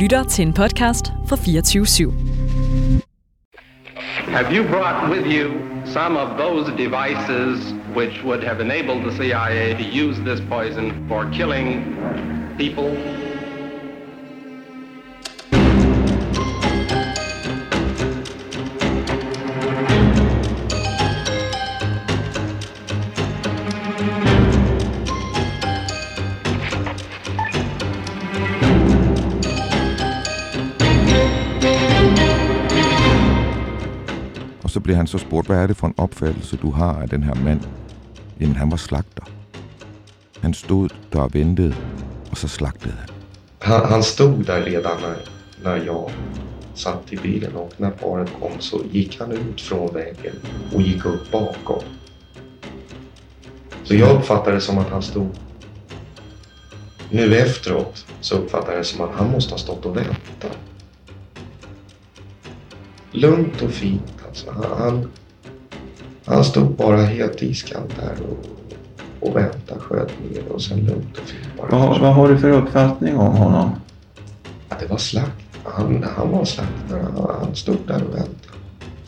lytter til en podcast fra 24 /7. Have you brought with you some of those devices which would have enabled the CIA to use this poison for killing people? Blev han så spurgt, hvad er det for en opfattelse, du har af den her mand? Jamen, han var slagter. Han stod der og ventede, og så slagtede han. Han, han stod der redan når, når jeg satt i bilen och när paret kom så gick han ut från vägen och gick upp bakom. Så jag uppfattade det som att han stod... Nu efteråt så uppfattade jag det som att han måste ha stått och väntat. Lugnt och fint alltså. Han, han, stod bara helt iskallt där och, och väntade, sköt ner och sen lugnt och fint bara. Vad, har- vad har du för uppfattning om honom? Ja, det var slakt. Han, han var slaktare. Han, han stod där och väntade.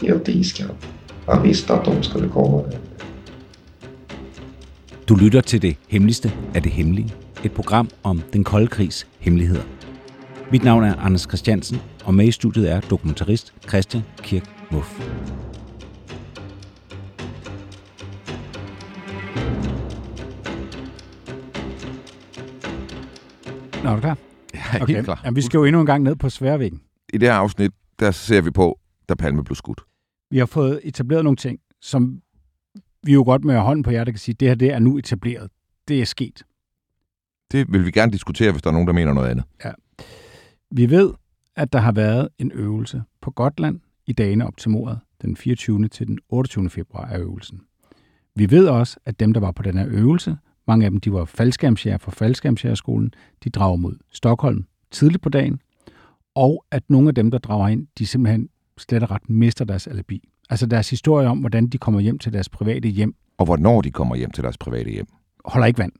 Helt iskall. Han visste att de skulle komma. Där. Du lytter til det hemmeligste af det hemmelige. Et program om den kolde krigs hemmeligheder. Mit navn er Anders Christiansen, og med i studiet er dokumentarist Christian Kirk Muff. Nå, er du klar? Er helt klar. Jamen, vi skal jo endnu en gang ned på sværvæggen. I det her afsnit, der ser vi på, da Palme blev skudt. Vi har fået etableret nogle ting, som vi jo godt med hånden på hjertet kan sige, det her det er nu etableret. Det er sket. Det vil vi gerne diskutere, hvis der er nogen, der mener noget andet. Vi ved, at der har været en øvelse på Gotland i dagene op til mordet, den 24. til den 28. februar af øvelsen. Vi ved også, at dem, der var på den her øvelse, mange af dem de var faldskærmsjæger fra faldskærmsjægerskolen, de drager mod Stockholm tidligt på dagen, og at nogle af dem, der drager ind, de simpelthen slet og ret mister deres alibi. Altså deres historie om, hvordan de kommer hjem til deres private hjem, Og hvornår de kommer hjem til deres private hjem. holder ikke vand.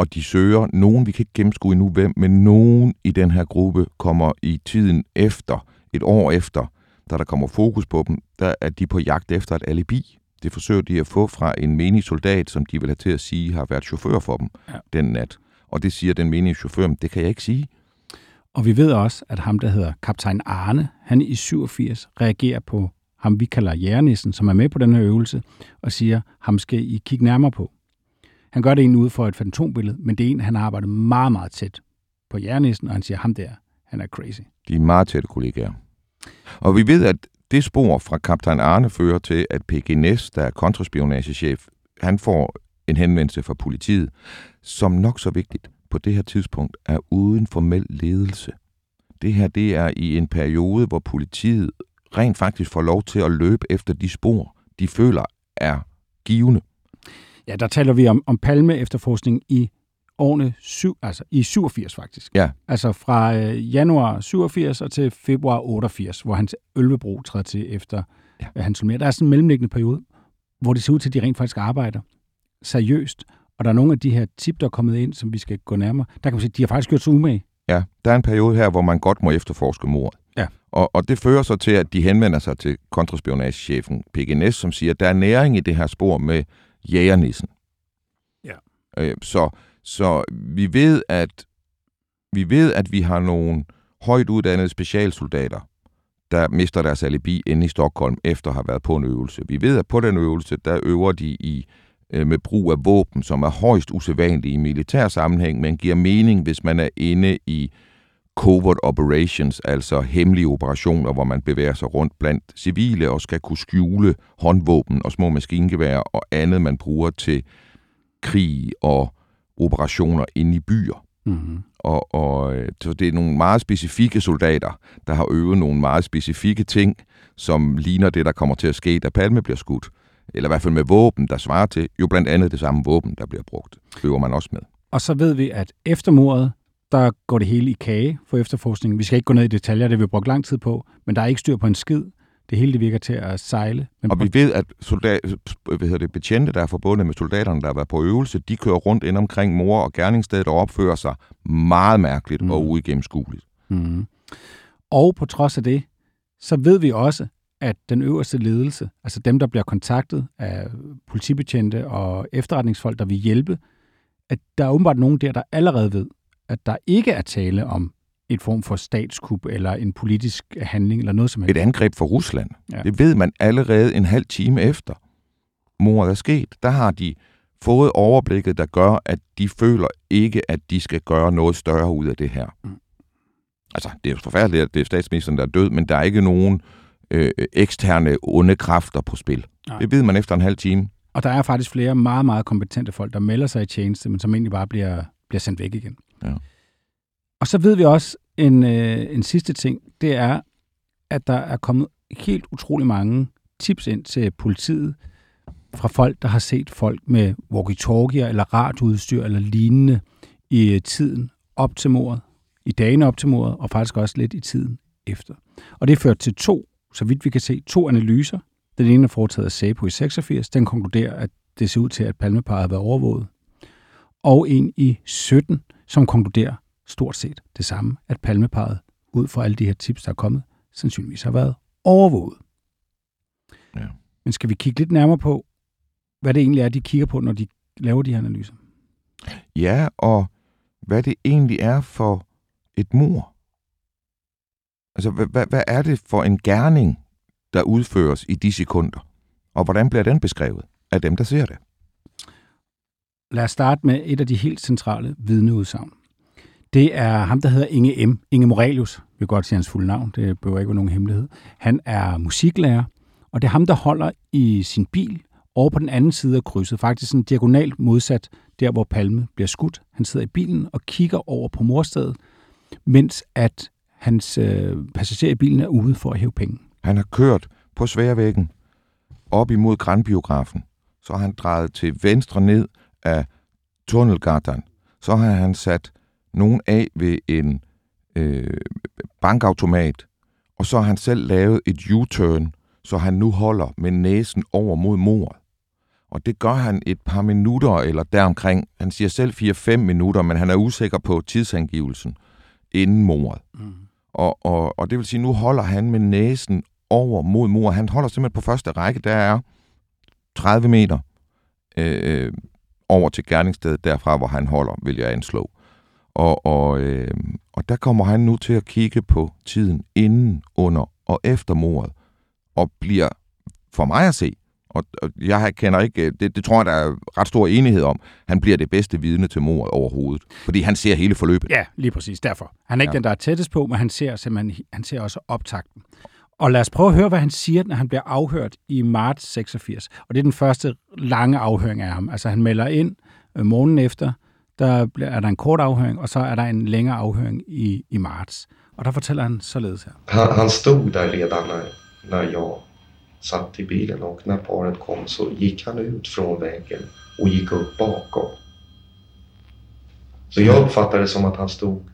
Og de søger nogen, vi kan ikke gennemskue endnu hvem, men nogen i den her gruppe kommer i tiden efter, et år efter, da der kommer fokus på dem, der er de på jagt efter et alibi. Det forsøger de at få fra en menig soldat, som de vil have til at sige har været chauffør for dem Ja. den nat. Og det siger den menige chauffør, "Men det kan jeg ikke sige. Og vi ved også, at ham, der hedder kaptajn Arne, han i 87 reagerer på ham, vi kalder jægernissen, som er med på den her øvelse, og siger, ham skal I kigge nærmere på. Han gør det egentlig ud for et fantombillede, men det er en, han har arbejdet meget, meget tæt på jernisen, og han siger, ham der, han er crazy. De er meget tætte kollegaer. Og vi ved, at det spor fra kaptajn Arne fører til, at P.G. Næs, der er kontraspionagechef, han får en henvendelse fra politiet, som nok så vigtigt på det her tidspunkt er uden formel ledelse. Det her det er i en periode, hvor politiet rent faktisk får lov til at løbe efter de spor, de føler er givende. Ja, der taler vi om, om palme efterforskning i årene syv, altså i 87 faktisk. Ja. Altså fra øh, januar 87 og til februar 88, hvor hans Ølvebro træder til efter Ja. ja. hans Der er sådan en mellemliggende periode, hvor det ser ud til, at de rent faktisk arbejder seriøst. Og der er nogle af de her tip, der er kommet ind, som vi skal gå nærmere. Der kan man sige, at de har faktisk gjort sig umage. Ja, der er en periode her, hvor man godt må efterforske mord. Ja. Og, og det fører så til, at de henvender sig til kontraspionagechefen PGNS, som siger, at der er næring i det her spor med jægernissen. Ja. Øh, så, så vi ved, at vi ved, at vi har nogle højt uddannede specialsoldater, der mister deres alibi inde i Stockholm efter at have været på en øvelse. Vi ved, at på den øvelse, der øver de i øh, med brug af våben, som er højst usædvanlige i militær sammenhæng, men giver mening, hvis man er inde i covert operations, altså hemmelige operationer, hvor man bevæger sig rundt blandt civile og skal kunne skjule håndvåben og små maskingeværer og andet, man bruger til krig og operationer inde i byer. Mm-hmm. Og, og øh, så det er nogle meget specifikke soldater, der har øvet nogle meget specifikke ting, som ligner det, der kommer til at ske, da Palme bliver skudt. Eller i hvert fald med våben, der svarer til jo blandt andet det samme våben, der bliver brugt. Øver man også med. Og så ved vi, at efter mordet, der går det hele i kage for efterforskningen. Vi skal ikke gå ned i detaljer, det vil vi brugt lang tid på, men der er ikke styr på en skid. Det hele det virker til at sejle. Men Og vi ved, at soldat, hvad hedder det, betjente, der er forbundet med soldaterne, der har været på øvelse, de kører rundt ind omkring mor og gerningsstedet og opfører sig meget mærkeligt mm. og uigennemskueligt. Mm. Og på trods af det, så ved vi også, at den øverste ledelse, altså dem, der bliver kontaktet af politibetjente og efterretningsfolk, der vil hjælpe, at der er åbenbart nogen der, der allerede ved, at der ikke er tale om et form for statskup eller en politisk handling eller noget som helst. Et angreb for Rusland. Ja. Det ved man allerede en halv time efter mordet er sket. Der har de fået overblikket, der gør, at de føler ikke, at de skal gøre noget større ud af det her. Mm. Altså, det er jo forfærdeligt, at det er statsministeren, der er død, men der er ikke nogen øh, eksterne onde kræfter på spil. Nej. Det ved man efter en halv time. Og der er faktisk flere meget, meget kompetente folk, der melder sig i tjeneste, men som egentlig bare bliver, bliver sendt væk igen. Ja. Og så ved vi også en, øh, en sidste ting, det er, at der er kommet helt utrolig mange tips ind til politiet fra folk, der har set folk med walkie-talkier eller radioudstyr eller lignende i øh, tiden op til mordet, i dagene op til mordet, og faktisk også lidt i tiden efter. Og det førte til to, så vidt vi kan se, to analyser. Den ene er foretaget af SAPO i 86. Den konkluderer, at det ser ud til, at palmeparet har været overvåget. Og en i 17, som konkluderer stort set det samme, at palmeparet, ud fra alle de her tips, der er kommet, sandsynligvis har været overvåget. Ja. Men skal vi kigge lidt nærmere på, hvad det egentlig er, de kigger på, når de laver de her analyser? Ja, og hvad det egentlig er for et mor. Altså, hvad, hvad, hvad er det for en gerning, der udføres i de sekunder? Og hvordan bliver den beskrevet af dem, der ser det? Lad os starte med et af de helt centrale vidneudsagn. Det er ham, der hedder Inge M. Inge Morelius. Vi kan godt sige hans fulde navn, det behøver ikke være nogen hemmelighed. Han er musiklærer, og det er ham, der holder i sin bil over på den anden side af krydset. Faktisk sådan diagonalt modsat der, hvor Palme bliver skudt. Han sidder i bilen og kigger over på morstedet, mens at hans øh, passager i bilen er ude for at hæve penge. Han har kørt på sværvæggen op imod Grandbiografen. Så har han drejet til venstre ned af Tunnelgatan. Så har han sat nogen af ved en øh, bankautomat. Og så har han selv lavet et U-turn, så han nu holder med næsen over mod mordet. Og det gør han et par minutter eller deromkring. Han siger selv 4-5 minutter, men han er usikker på tidsangivelsen inden mordet. Mm. Og, og, og det vil sige, nu holder han med næsen over mod mor. Han holder simpelthen på første række, der er 30 meter øh, over til gerningsstedet, derfra hvor han holder, vil jeg anslå. Og, og, øh, og der kommer han nu til at kigge på tiden inden, under og efter mordet, og bliver for mig at se, og, og jeg kender ikke, det, det tror jeg, der er ret stor enighed om, han bliver det bedste vidne til mordet overhovedet, fordi han ser hele forløbet. Ja, lige præcis. Derfor. Han er ikke ja. Ja. den, der er tættest på, men han ser simpelthen han ser også optakten. Og lad os prøve at høre, hvad han siger, når han bliver afhørt i marts 86. Og det er den første lange afhøring af ham. Altså han melder ind øh, morgenen efter, der er der en kort afhøring, og så er der en længere afhøring i, i marts. Og der fortæller han således her. Han, han stod der redan når, når jeg satt i bilen och när paret kom så gick han ut från vägen och gick upp bakom. Så jag uppfattade det som att han stod...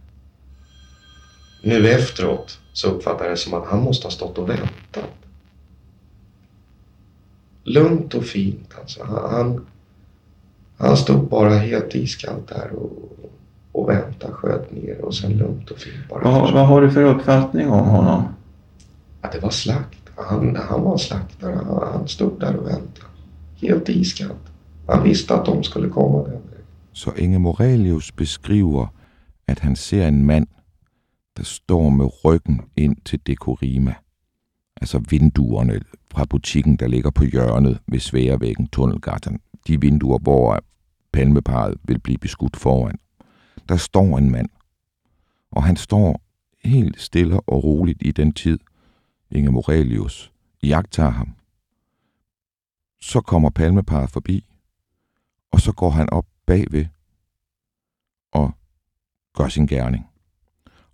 Nu efteråt så uppfattade jag det som att han måste ha stått och väntat. Lugnt och fint alltså. Han, han, han stod bara helt iskallt där och, och väntade, sköt ner och sen lugnt och fint bara. Vad, vad har du för uppfattning om honom? Ja, det var slakt. Han, han var slaktare. Han, han stod där och väntade. Helt iskallt. Han visste att de skulle komma den vägen. Så Inge Morelius beskriver, at han ser en mand, der står med ryggen ind til Dekorima. Altså vinduerne fra butikken, der ligger på hjørnet ved Sværvæggen, Tunnelgatan. De vinduer, hvor palmeparet vil blive beskudt foran. Der står en mand, og han står helt stille og roligt i den tid, Inge Morelius jagter ham. Så kommer palmeparet forbi, og så går han op bagved og gør sin gerning.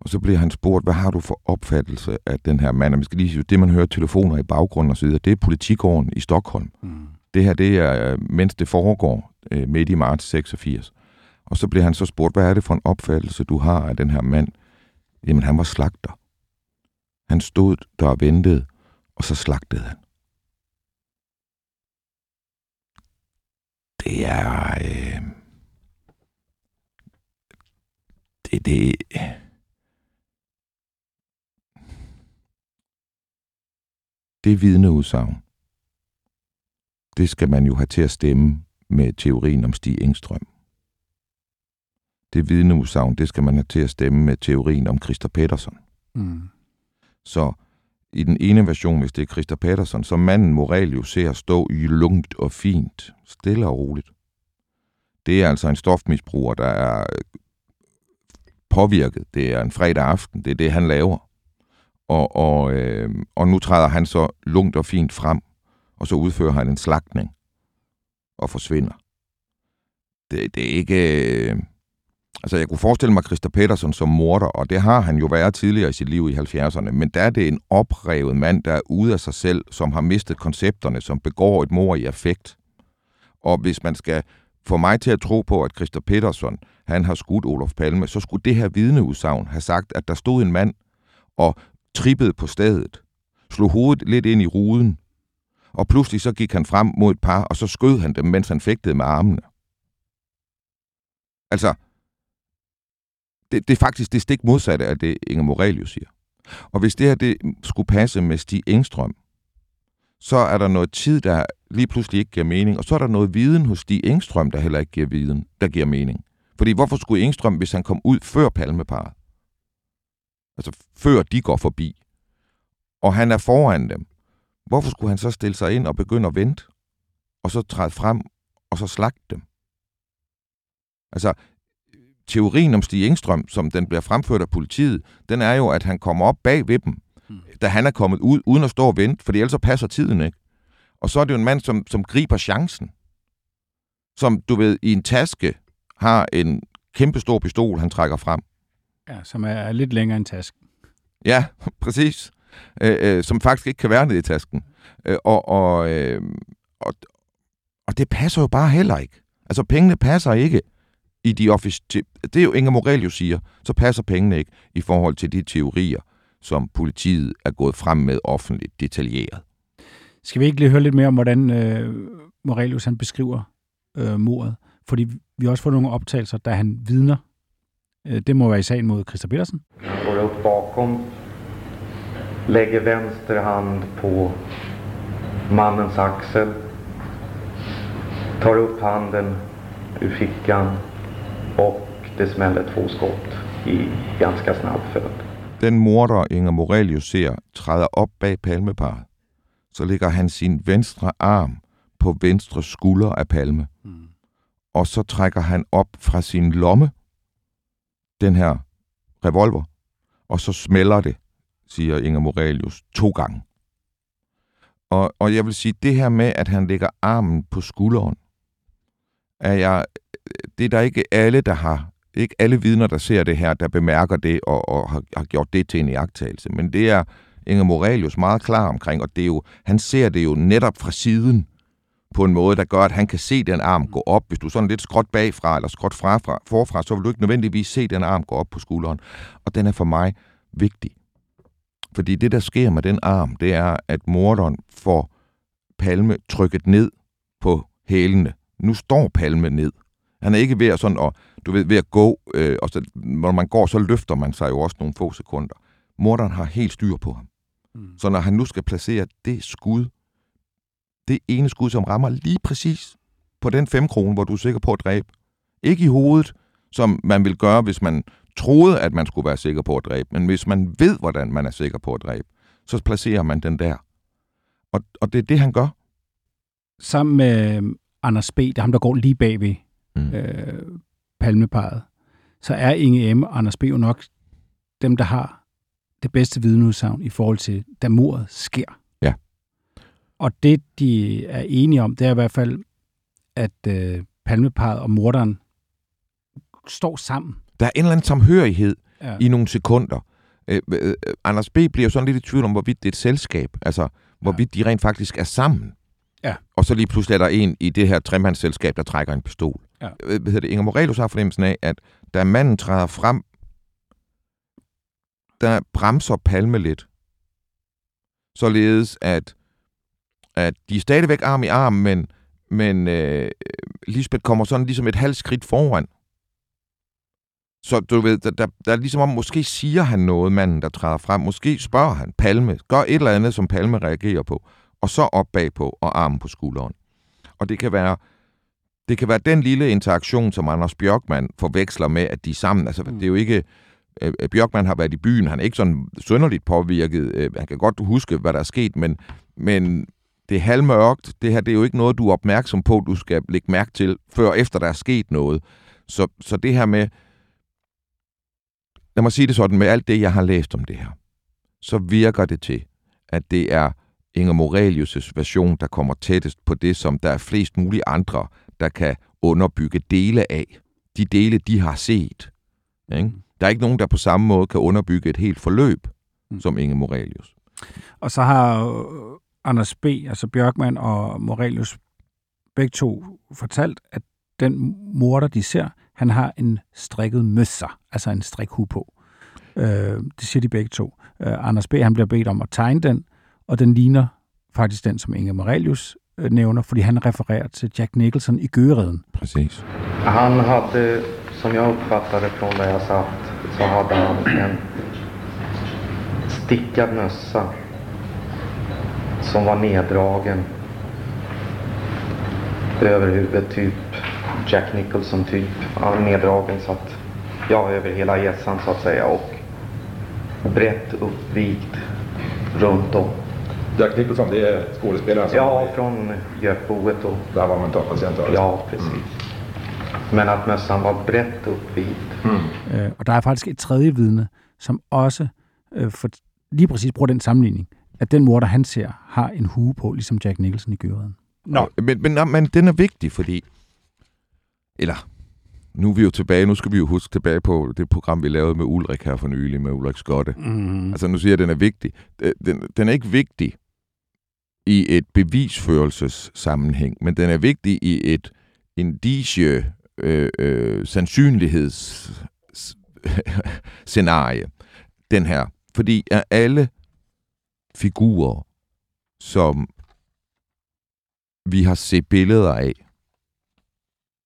Og så bliver han spurgt, hvad har du for opfattelse af den her mand? Og man skal lige sige, det man hører telefoner i baggrunden og så videre, det er politikåren i Stockholm. Mm. Det her, det er, mens det foregår øh, midt i marts 86. Og så bliver han så spurgt, hvad er det for en opfattelse, du har af den her mand? Jamen, han var slagter. Han stod der og ventede, og så slagtede han. Det er... Øh, det, det, det vidneudsagn, det skal man jo have til at stemme med teorien om Stig Engstrøm. Det vidneudsagn, det skal man have til at stemme med teorien om Christa Petersen. Mm. Så i den ene version, hvis det er Christa Petersen, så manden Morelius ser stå i lungt og fint, stille og roligt. Det er altså en stofmisbruger, der er påvirket. Det er en fredag aften. Det er det, han laver. Og, og, øh, og nu træder han så lungt og fint frem, og så udfører han en slagtning og forsvinder. Det, det er ikke... Øh, altså, jeg kunne forestille mig Christa Petersen som morder, og det har han jo været tidligere i sit liv i 70'erne, men der er det en oprevet mand, der er ude af sig selv, som har mistet koncepterne, som begår et mor i affekt. Og hvis man skal få mig til at tro på, at Christa Petersen, han har skudt Olof Palme, så skulle det her vidneudsagn have sagt, at der stod en mand og trippede på stedet, slog hovedet lidt ind i ruden, og pludselig så gik han frem mod et par, og så skød han dem, mens han fægtede med armene. Altså, det, det er faktisk det stik modsatte af det, Inger Morelius siger. Og hvis det her det skulle passe med Stig Engstrøm, så er der noget tid, der lige pludselig ikke giver mening, og så er der noget viden hos Stig Engstrøm, der heller ikke giver viden, der giver mening. Fordi hvorfor skulle Engstrøm, hvis han kom ud før palmeparet? Altså før de går forbi. Og han er foran dem. Hvorfor skulle han så stille sig ind og begynde at vente? Og så træde frem, og så slagte dem? Altså, teorien om Stig Engstrøm, som den bliver fremført af politiet, den er jo, at han kommer op bag ved dem, da han er kommet ud, uden at stå og vente, for ellers så passer tiden ikke. Og så er det jo en mand, som, som griber chancen. Som, du ved, i en taske har en kæmpe stor pistol, han trækker frem. Ja, som er lidt længere end tasken. Ja, præcis. Øh, øh, som faktisk ikke kan være nede i tasken. Øh, og, og, øh, og, og det passer jo bare heller ikke. Altså, pengene passer ikke i de officielle... Det er jo Inger Morelius siger, så passer pengene ikke i forhold til de teorier, som politiet er gået frem med offentligt detaljeret. Skal vi ikke lige høre lidt mere om, hvordan øh, Morelius han beskriver øh, mordet? Fordi vi har også fået nogle optagelser, da han vidner. Øh, det må være i sagen mod Christa Petersen. Han går upp bakom, lägger vänster hand på mannens axel, tar upp handen ur fickan och det smäller två skott i ganska snabb följd. Den morder, Inger Morelius ser, træder op bag palmeparet. Så lægger han sin venstre arm på venstre skulder af Palme. Mm. Og så trækker han op fra sin lomme den her revolver, og så smelter det, siger Inger Morelius, to gange. Og, og jeg vil sige, det her med, at han lægger armen på skulderen, er jeg, det er der ikke alle, der har, ikke alle vidner, der ser det her, der bemærker det og, og har, har gjort det til en iagttagelse. Men det er Inger Morelius meget klar omkring, og det er jo, han ser det jo netop fra siden på en måde, der gør, at han kan se den arm gå op. Hvis du er sådan lidt skråt bagfra eller skråt fra, fra, forfra, så vil du ikke nødvendigvis se den arm gå op på skulderen. Og den er for mig vigtig. Fordi det, der sker med den arm, det er, at morderen får Palme trykket ned på hælene. Nu står Palme ned. Han er ikke ved at, sådan at, du ved, ved at gå, øh, og så, når man går, så løfter man sig jo også nogle få sekunder. Morderen har helt styr på ham. Mm. Så når han nu skal placere det skud, det ene skud, som rammer lige præcis på den 5 kroner, hvor du er sikker på at dræbe. Ikke i hovedet, som man vil gøre, hvis man troede, at man skulle være sikker på at dræbe. Men hvis man ved, hvordan man er sikker på at dræbe, så placerer man den der. Og, og det er det, han gør. Sammen med øh, Anders B., det er ham, der går lige bagved mm. øh, palmeparet, så er Inge M. og Anders B. jo nok dem, der har det bedste vidneudsagn i forhold til, da mordet sker. Ja. Og det, de er enige om, det er i hvert fald, at øh, palmeparet og morderen står sammen. Der er en eller anden samhørighed Ja. i nogle sekunder. Øh, øh, Anders B. bliver jo sådan lidt i tvivl om, hvorvidt det er et selskab. Altså, hvorvidt de rent faktisk er sammen. Ja. Og så lige pludselig er der en i det her tremandsselskab, der trækker en pistol. Ja. Øh, Hvad hedder det? Inger Morelius har fornemmelsen af, at da manden træder frem, der bremser Palme lidt. Således at, at de er stadigvæk arm i arm, men, men øh, Lisbeth kommer sådan ligesom et halvt skridt foran. Så du ved, der, der, der er ligesom om, måske siger han noget, manden, der træder frem. Måske spørger han Palme, gør et eller andet, som Palme reagerer på. Og så op bagpå og armen på skulderen. Og det kan være, det kan være den lille interaktion, som Anders Bjørkman forveksler med, at de er sammen. Altså, mm. det er jo ikke... Øh, Bjørkman har været i byen, han er ikke sådan sønderligt påvirket. Øh, han kan godt huske, hvad der er sket, men, men det er halvmørkt. Det her det er jo ikke noget, du er opmærksom på, du skal lægge mærke til, før efter der er sket noget. Så, så det her med... Lad mig sige det sådan, med alt det, jeg har læst om det her, så virker det til, at det er Inger Morelius' version, der kommer tættest på det, som der er flest mulige andre, der kan underbygge dele af. De dele, de har set. Ikke? Mm. Der er ikke nogen, der på samme måde kan underbygge et helt forløb, mm. som Inge Morelius. Og så har Anders B., altså Bjørkman og Morelius, begge to fortalt, at den morder, de ser, han har en strikket møsser, altså en strikhue på. Øh, det siger de begge to. Øh, Anders B., han bliver bedt om at tegne den, og den ligner faktisk den, som Inge Morelius øh, nævner, fordi han refererer til Jack Nicholson i Gøreden. Præcis. Han hade, som jag uppfattade från där jag satt, så hade han en stickad mössa som var neddragen över huvudet, typ Jack Nicholson typ. Han var neddragen så att, ja, över hela hjässan så att säga och brett uppvikt runt om. Jack Nicholson, det är skådespelaren som... Ja, från Gökboet och... Där var mentalpatient alltså. Ja, precis. Mm. Men at mössan var brett uppvikt. Mm. Øh, og der er faktisk et tredje vidne, som også øh, for, lige præcis bruger den sammenligning, at den morder, han ser, har en hue på, ligesom Jack Nicholson i Gøreden. Nå, men, men, men den er vigtig, fordi... Eller, nu er vi jo tilbage, nu skal vi jo huske tilbage på det program, vi lavede med Ulrik her for nylig, med Ulrik Skotte. Mm. Altså, nu siger jeg, at den er vigtig. Den, den er ikke vigtig i et bevisførelsessammenhæng, men den er vigtig i et indicie øh, øh, sandsynlighedsscenarie, den her. Fordi af alle figurer, som vi har set billeder af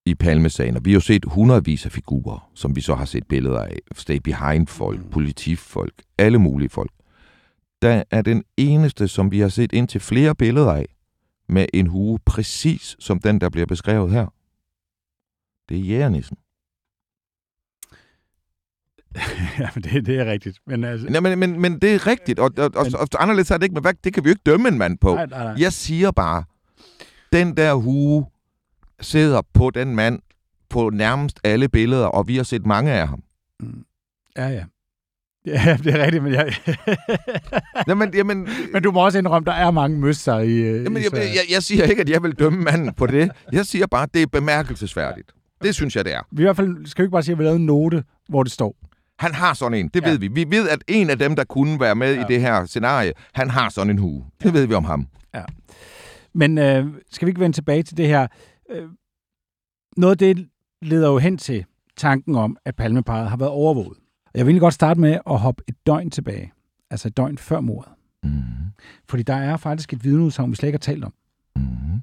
i Palmesagen, og vi har jo set hundredvis af figurer, som vi så har set billeder af. Stay behind-folk, mm. politifolk, alle mulige folk. Der er den eneste, som vi har set indtil flere billeder af, med en hue præcis som den, der bliver beskrevet her. Det er jægernissen. ja, men det, det er rigtigt. Men, altså... ja, men, men, men det er rigtigt, og, og, og, men... og anderledes er det ikke, men hvad, det kan vi jo ikke dømme en mand på. Nej, nej, nej. Jeg siger bare, den der hue sidder på den mand på nærmest alle billeder, og vi har set mange af ham. Mm. Ja, ja. Ja, det er rigtigt, men jeg... jamen, jamen, men du må også indrømme, der er mange møsser i... Øh, jamen, jeg, jeg, jeg siger ikke, at jeg vil dømme manden på det. Jeg siger bare, at det er bemærkelsesværdigt. Det synes jeg, det er. Vi i hvert fald skal vi ikke bare sige, at vi lavede en note, hvor det står. Han har sådan en, det ja. ved vi. Vi ved, at en af dem, der kunne være med ja. i det her scenarie, han har sådan en hue. Det ja. ved vi om ham. Ja. Men øh, skal vi ikke vende tilbage til det her? Øh, noget af det leder jo hen til tanken om, at palmeparet har været overvåget. Jeg vil godt starte med at hoppe et døgn tilbage. Altså et døgn før mordet. Mm. Fordi der er faktisk et vidneudsagn, vi slet ikke har talt om. Mm.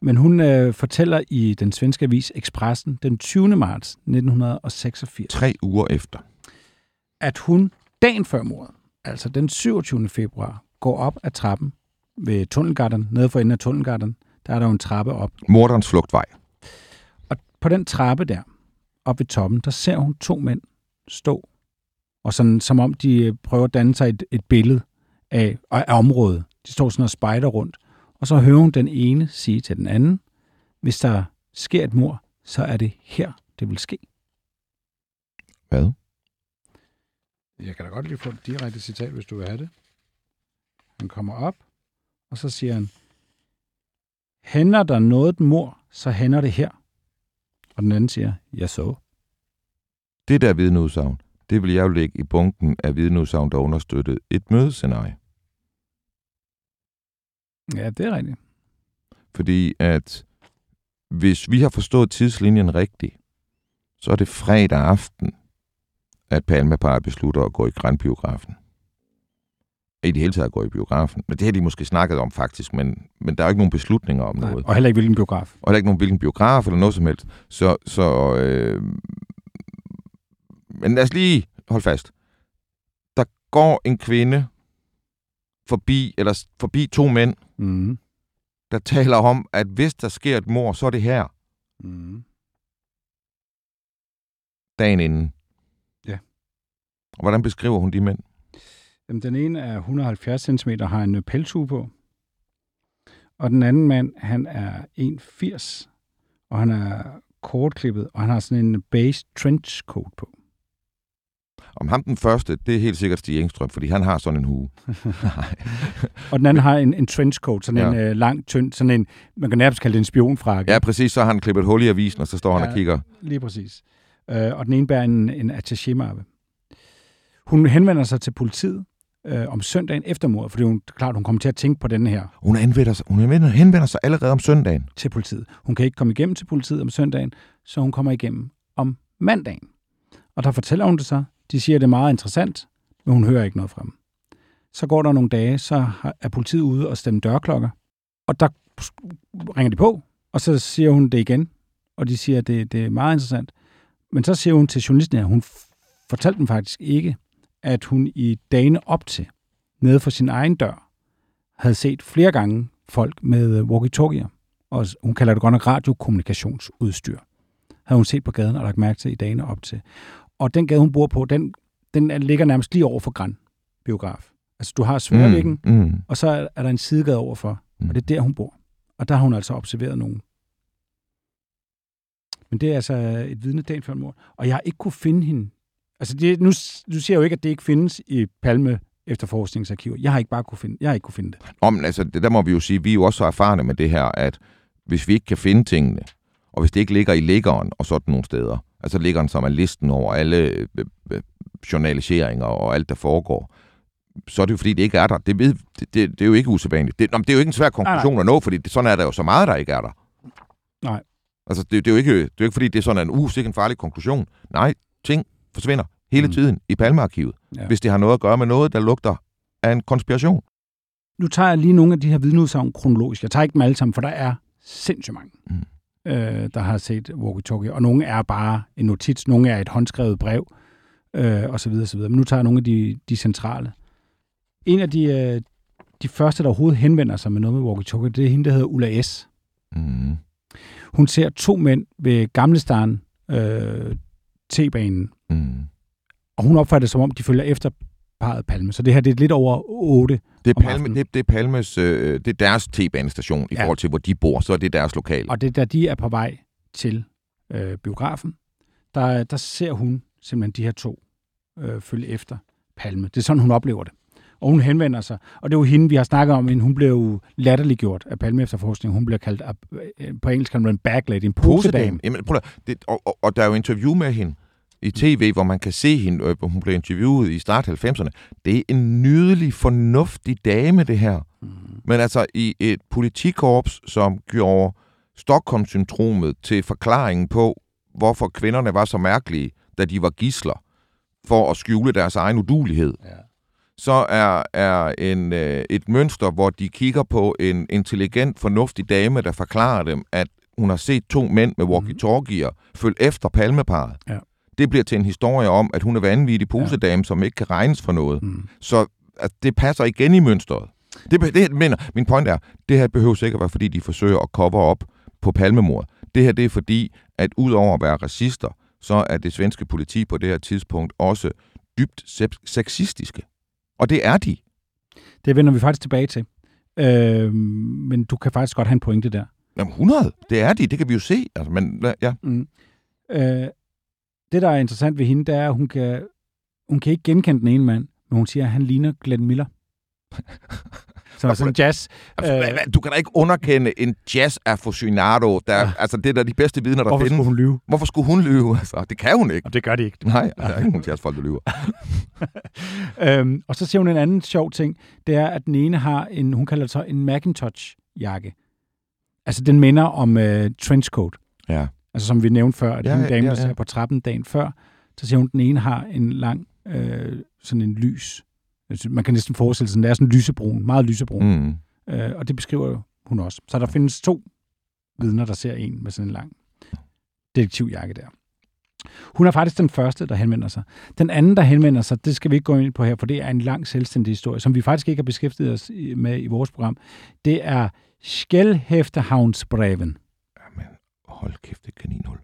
Men hun øh, fortæller i den svenske avis Expressen den 20. marts 1986. Tre uger efter. At hun dagen før mordet, altså den 27. februar, går op ad trappen ved Tunnelgarten, nede for enden af Tunnelgarten. Der er der jo en trappe op. Morderens flugtvej. Og på den trappe der, op ved toppen, der ser hun to mænd stå. Og sådan, som om de prøver at danne sig et, et billede af, af området. De står sådan og spejder rundt. Og så hører hun den ene sige til den anden, hvis der sker et mor, så er det her, det vil ske. Hvad? Jeg kan da godt lige få et direkte citat, hvis du vil have det. Han kommer op, og så siger han, hænder der noget mor, så hænder det her. Og den anden siger, jeg så. Det der vidneudsagn, det vil jeg jo lægge i bunken af vidneudsagn, der understøttede et mødescenarie. Ja, det er rigtigt. Fordi at hvis vi har forstået tidslinjen rigtigt, så er det fredag aften, at Palmepar beslutter at gå i Grandbiografen. I det hele taget gå i biografen. Men det har de måske snakket om faktisk, men, men der er ikke nogen beslutninger om Nej, noget. Og heller ikke hvilken biograf. Og heller ikke nogen hvilken biograf eller noget som helst. Så, så øh, men lad os lige holde fast. Der går en kvinde forbi, eller forbi to mænd, Mm. der taler om, at hvis der sker et mor, så er det her, Mm. dagen inden. Ja. Og hvordan beskriver hun de mænd? Jamen, den ene er 170 cm og har en pelshue på. Og den anden mand, han er 1,80 og han er kortklippet, og han har sådan en beige trenchcoat på. Om ham den første, det er helt sikkert Stig Engstrøm, fordi han har sådan en hue. Og den anden har en, en trenchcoat, sådan Ja. en øh, lang, tynd, sådan en, man kan nærmest kalde det en spionfrakke. Ja, præcis, så har han klippet et hul i avisen, og så står han Ja. og kigger. Lige præcis. Øh, og den ene bærer en, en attaché-mappe. Hun henvender sig til politiet øh, om søndagen efter mordet, fordi hun, klart, hun kommer til at tænke på denne her Hun, anvender sig, hun henvender- henvender sig allerede om søndagen. til politiet. Hun kan ikke komme igennem til politiet om søndagen, så hun kommer igennem om mandagen. Og der fortæller hun det så. De siger, at det er meget interessant, men hun hører ikke noget fra dem. Så går der nogle dage, så er politiet ude og stemme dørklokker. Og der ringer de på, og så siger hun det igen. Og de siger, at det, det er meget interessant. Men så siger hun til journalisten, at hun fortalte dem faktisk ikke, at hun i dagene op til, nede for sin egen dør, havde set flere gange folk med walkie-talkier og hun kalder det godt nok radiokommunikationsudstyr, havde hun set på gaden og lagt mærke til i dagene op til. Og den gade, hun bor på, den, den er- ligger nærmest lige over for Gran biograf. Altså, du har Sværvæggen, Mm, mm. og så er- er der en sidegade overfor, Mm. og det er der, hun bor. Og der har hun altså observeret nogen. Men det er altså et vidne dagen før mord. Og jeg har ikke kunne finde hende. Altså, det, nu, nu siger jo ikke, at det ikke findes i Palme efterforskningsarkiver. Jeg har ikke bare kunne finde, jeg har ikke kunne finde det. Om, altså, det, der må vi jo sige, vi er jo også så erfarne med det her, at hvis vi ikke kan finde tingene, og hvis det ikke ligger i liggeren og sådan nogle steder, altså liggeren som er listen over alle øh, øh, journaliseringer og alt, der foregår, så er det jo fordi, det ikke er der. Det, ved, det, det, det er jo ikke usædvanligt. Det, nå, det er jo ikke en svær konklusion at nå, fordi det, sådan er der jo så meget, der ikke er der. Nej. Altså, det, det, er jo ikke, det er jo ikke fordi, det er sådan en usikker en farlig konklusion. Nej, ting forsvinder hele Mm. tiden i Palmearkivet, Ja. hvis det har noget at gøre med noget, der lugter af en konspiration. Nu tager jeg lige nogle af de her vidneudsagn kronologisk. Jeg tager ikke dem alle sammen, for der er sindssygt mange, Mm. Øh, der har set walkie-talkie. Og nogle er bare en notits, nogle er et håndskrevet brev, øh, og så videre, så videre. Men nu tager jeg nogle af de, de centrale. En af de, øh, de første, der overhovedet henvender sig med noget med walkie-talkie, det er hende, der hedder Ulla S. Mm. Hun ser to mænd ved Gamle Starn, øh, T-banen, Mm. og hun opfatter det som om, de følger efter parret Palme. Så det her det er lidt over 8. Det er, Palme, det, det er Palmes, øh, det er deres T-banestation i Ja. forhold til, hvor de bor, så er det deres lokale. Og det da de er på vej til øh, biografen, der, der ser hun simpelthen de her to øh, følge efter Palme. Det er sådan, hun oplever det. Og hun henvender sig. Og det er jo hende, vi har snakket om, hun blev jo latterliggjort af Palme efterforskning. Hun bliver kaldt, øh, på engelsk kalder man en baglady, en posedame. Jamen, prøv at, det, og, og, og, der er jo interview med hende i tv, hvor man kan se hende, øh, hvor hun blev interviewet i start 90'erne. Det er en nydelig, fornuftig dame, det her. Mm. Men altså i et politikorps, som gjorde Stockholm-syndromet til forklaringen på, hvorfor kvinderne var så mærkelige, da de var gisler, for at skjule deres egen udulighed. Ja. så er, er en, øh, et mønster, hvor de kigger på en intelligent, fornuftig dame, der forklarer dem, at hun har set to mænd med walkie-talkier følge efter palmeparet. Ja. Det bliver til en historie om, at hun er vanvittig posedame, som ikke kan regnes for noget. Mm. Så at det passer igen i mønstret. Det, det mener, min point er, det her behøver sikkert være, fordi de forsøger at cover op på palmemord. Det her det er fordi, at udover at være racister, så er det svenske politi på det her tidspunkt også dybt sep- sexistiske. Og det er de. Det vender vi faktisk tilbage til. Øh, men du kan faktisk godt have en pointe der. Jamen 100, det er de, det kan vi jo se. Altså, men, ja. Mm. Øh, det, der er interessant ved hende, det er, at hun kan, hun kan ikke genkende den ene mand, men hun siger, at han ligner Glenn Miller. Som er sådan en jazz. Altså, Øh, Du kan da ikke underkende en jazz aficionado. Der, ja. Altså, det er da de bedste vidner, der Hvorfor findes. skulle hun lyve? Hvorfor skulle hun lyve? Altså, det kan hun ikke. Og det gør de ikke. Nej, der er ikke nogen jazzfolk, der lyver. øhm, og så siger hun en anden sjov ting. Det er, at den ene har en, hun kalder det så en Macintosh-jakke. Altså, den minder om uh, trenchcoat. Ja. Altså, som vi nævnte før, at Ja, ja, den ja, dame, ja, der ser på trappen dagen før, så siger hun, at den ene har en lang, øh, sådan en lys. Altså, Man kan næsten forestille sig, at den er sådan lysebrun, meget lysebrun. Mm. Øh, og det beskriver hun også. Så der findes to vidner, der ser en med sådan en lang detektivjakke der. Hun er faktisk den første, der henvender sig. Den anden, der henvender sig, det skal vi ikke gå ind på her, for det er en lang selvstændig historie, som vi faktisk ikke har beskæftiget os med i vores program. Det er Skjelhæftehavnsbreven. Hold kæft, det er kaninhul.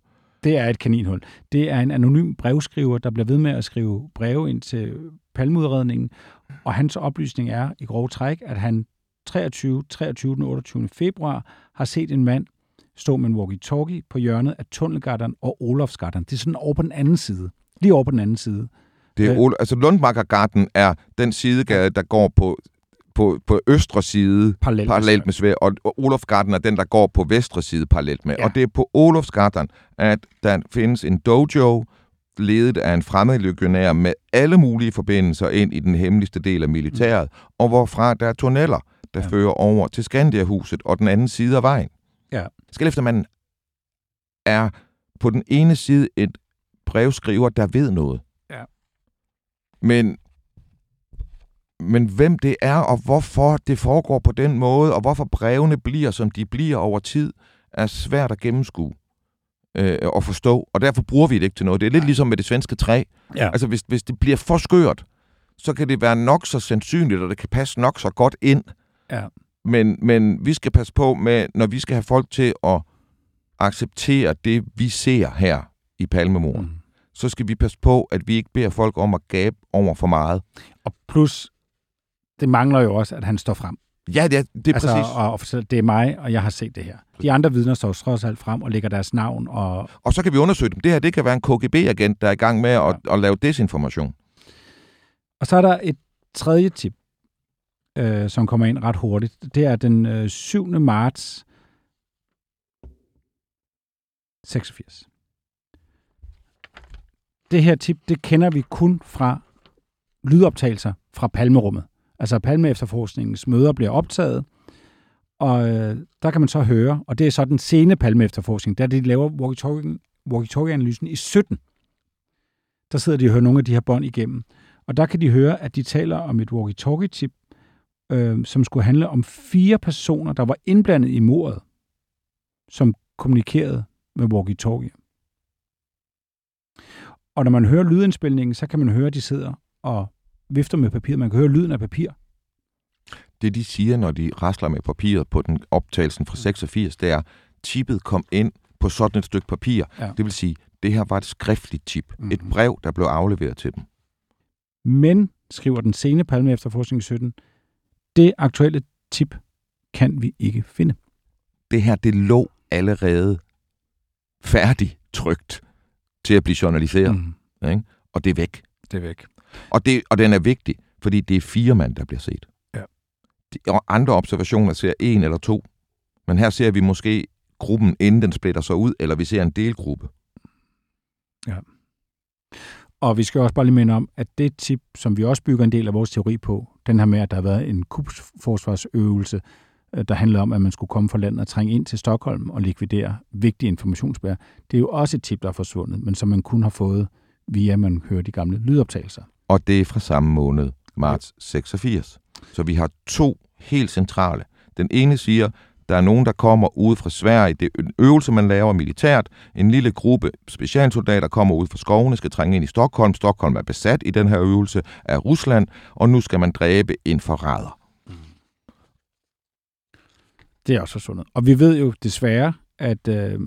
Det er et kaninhul. Det er en anonym brevskriver, der bliver ved med at skrive breve ind til palmudredningen, og hans oplysning er i grove træk, at han 23, 23. den 28. februar har set en mand stå med en walkie-talkie på hjørnet af Tunnelgatteren og Olofsgatteren. Det er sådan over på den anden side. Lige over på den anden side. Det er Øh. Altså Lundmarkergarten er den sidegade, der går på, på, på østre side Parallelt. parallelt med Sverige, og Olofsgarten er den, der går på vestre side parallelt med. Ja. Og det er på Olofsgarten, at der findes en dojo, ledet af en fremmed legionær med alle mulige forbindelser ind i den hemmeligste del af militæret, mm. og hvorfra der er tunneller, der Ja. fører over til Skandiahuset og den anden side af vejen. Ja. Skaleftermanden er på den ene side et brevskriver, der ved noget. Ja. Men, men hvem det er, og hvorfor det foregår på den måde, og hvorfor brevene bliver, som de bliver over tid, er svært at gennemskue øh, og forstå, og derfor bruger vi det ikke til noget. Det er lidt ligesom med det svenske træ. Ja. Altså, hvis, hvis det bliver for skørt, så kan det være nok så sandsynligt, og det kan passe nok så godt ind. Ja. Men, men vi skal passe på med, når vi skal have folk til at acceptere det, vi ser her i Palmemorden, mm. så skal vi passe på, at vi ikke beder folk om at gabe over for meget. Og plus, det mangler jo også, at han står frem. Ja, det er, det er altså, præcis. Og, og det er mig, og jeg har set det her. De andre vidner står trods alt frem og lægger deres navn. Og, Og så kan vi undersøge dem. Det her, det kan være en KGB-agent, der er i gang med at, at lave desinformation. og så er der et tredje tip, øh, som kommer ind ret hurtigt. Det er den øh, 7. marts 86. Det her tip, det kender vi kun fra lydoptagelser fra Palmerummet. Altså Palme efterforskningens møder bliver optaget, og øh, der kan man så høre, og det er så den sene Palme efterforskning, der de laver walkie-talkie- walkie-talkie-analysen i 17. Der sidder de og hører nogle af de her bånd igennem. Og der kan de høre, at de taler om et walkie-talkie-tip, øh, som skulle handle om fire personer, der var indblandet i mordet, som kommunikerede med walkie-talkie. Og når man hører lydindspilningen, så kan man høre, at de sidder og vifter med papir. Man kan høre lyden af papir. Det, de siger, når de rasler med papiret på den optagelsen fra 86, det er, tippet kom ind på sådan et stykke papir. Ja. Det vil sige, det her var et skriftligt tip. Mm-hmm. Et brev, der blev afleveret til dem. Men, skriver den sene Palme efterforskning i 17, det aktuelle tip kan vi ikke finde. Det her, det lå allerede færdig trygt til at blive journaliseret. Mm. Ikke? Og det er væk. Det er væk. Og, det, og den er vigtig, fordi det er fire mand, der bliver set. Ja. De, og andre observationer ser en eller to. Men her ser vi måske gruppen, inden den splitter sig ud, eller vi ser en delgruppe. Ja. Og vi skal også bare lige minde om, at det tip, som vi også bygger en del af vores teori på, den her med, at der har været en kupsforsvarsøvelse, øh, der handler om, at man skulle komme fra landet og trænge ind til Stockholm og likvidere vigtige informationsbær. Det er jo også et tip, der er forsvundet, men som man kun har fået via, at man hører de gamle lydoptagelser. Og det er fra samme måned, marts 86. Så vi har to helt centrale. Den ene siger, der er nogen, der kommer ud fra Sverige. Det er en øvelse, man laver militært. En lille gruppe specialsoldater kommer ud fra skovene, skal trænge ind i Stockholm. Stockholm er besat i den her øvelse af Rusland, og nu skal man dræbe en forræder. Det er også forsvundet. Og vi ved jo desværre, at øh,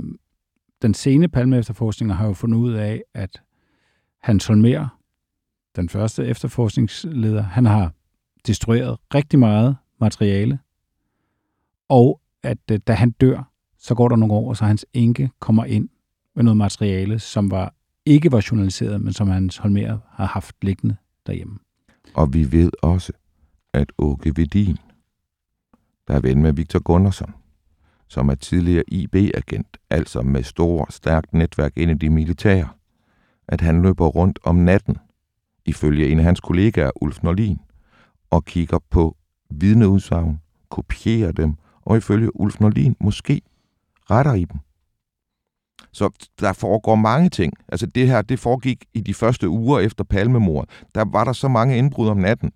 den sene palme efterforskninger har jo fundet ud af, at Hans Holmer, den første efterforskningsleder, han har destrueret rigtig meget materiale, og at øh, da han dør, så går der nogle år, så hans enke kommer ind med noget materiale, som var ikke var journaliseret, men som hans Holmer har haft liggende derhjemme. Og vi ved også, at Åke Vedin, der er ven med Victor Gunnarsson, som er tidligere IB-agent, altså med stor, stærkt netværk ind i de militære, at han løber rundt om natten, ifølge en af hans kollegaer, Ulf Norlin, og kigger på vidneudsagn, kopierer dem, og ifølge Ulf Norlin måske retter i dem. Så der foregår mange ting. Altså det her, det foregik i de første uger efter Palmemord. Der var der så mange indbrud om natten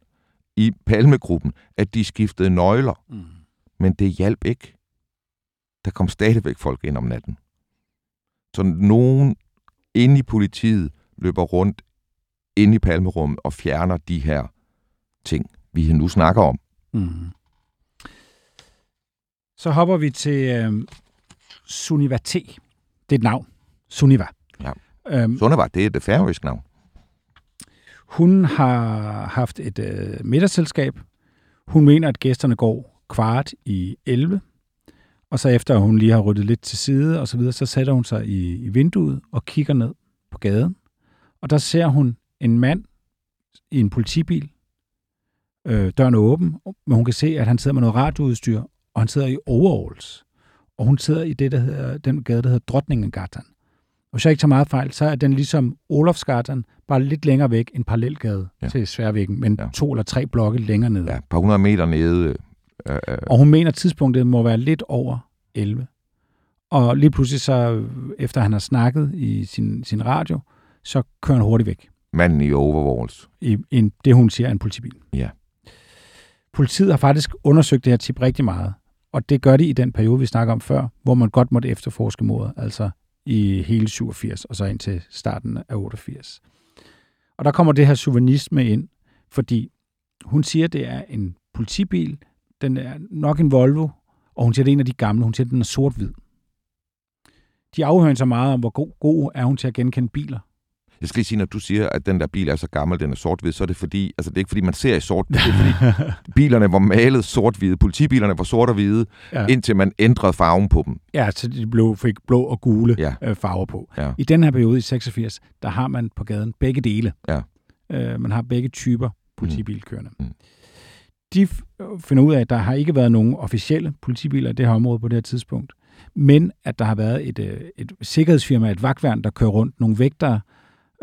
i Palmegruppen, at de skiftede nøgler. Mm. Men det hjalp ikke. Der kom stadigvæk folk ind om natten. Så nogen inde i politiet løber rundt inde i palmerummet og fjerner de her ting, vi nu snakker om. Mm. Så hopper vi til øh, Suniva T. Det er et navn. Suniva. Ja. Øhm, Suniva, det er det færøske navn. Hun har haft et øh, middagsselskab. Hun mener, at gæsterne går kvart i 11. Og så efter hun lige har ryddet lidt til side og så videre, så sætter hun sig i, i vinduet og kigger ned på gaden. Og der ser hun en mand i en politibil. Øh, døren er åben, men hun kan se, at han sidder med noget radioudstyr, og han sidder i overalls. Og hun sidder i det, der hedder, den gade, der hedder Drottningengatan. Og hvis jeg ikke tager meget fejl, så er den ligesom Olofsgatan, bare lidt længere væk, en parallelgade ja. til Sværvæggen, men ja. to eller tre blokke længere ned. Ja, et par hundrede meter nede. Øh, øh. Og hun mener, at tidspunktet må være lidt over 11. Og lige pludselig så, efter han har snakket i sin, sin radio, så kører han hurtigt væk. Manden i overalls. I en, det, hun siger, er en politibil. Ja. Politiet har faktisk undersøgt det her tip rigtig meget. Og det gør de i den periode, vi snakker om før, hvor man godt måtte efterforske mordet, altså i hele 87 og så ind til starten af 88. Og der kommer det her souvenisme ind, fordi hun siger, det er en politibil, den er nok en Volvo, og hun siger, det er en af de gamle, hun siger, den er sort-hvid. De afhører så meget om, hvor god, god er hun til at genkende biler. Jeg skal lige sige, når du siger, at den der bil er så gammel, den er sort-hvid, så er det fordi, altså det er ikke fordi, man ser i sort det er fordi bilerne var malet sort-hvide, politibilerne var sort og hvide, ja. indtil man ændrede farven på dem. Ja, så de blev, fik blå og gule ja. øh, farver på. Ja. I den her periode i 86, der har man på gaden begge dele. Ja. Øh, man har begge typer politibilkørende. Mm. Mm. De finder ud af, at der har ikke været nogen officielle politibiler i det her område på det her tidspunkt, men at der har været et, øh, et sikkerhedsfirma, et vagtværn, der kører rundt, nogle vægtere,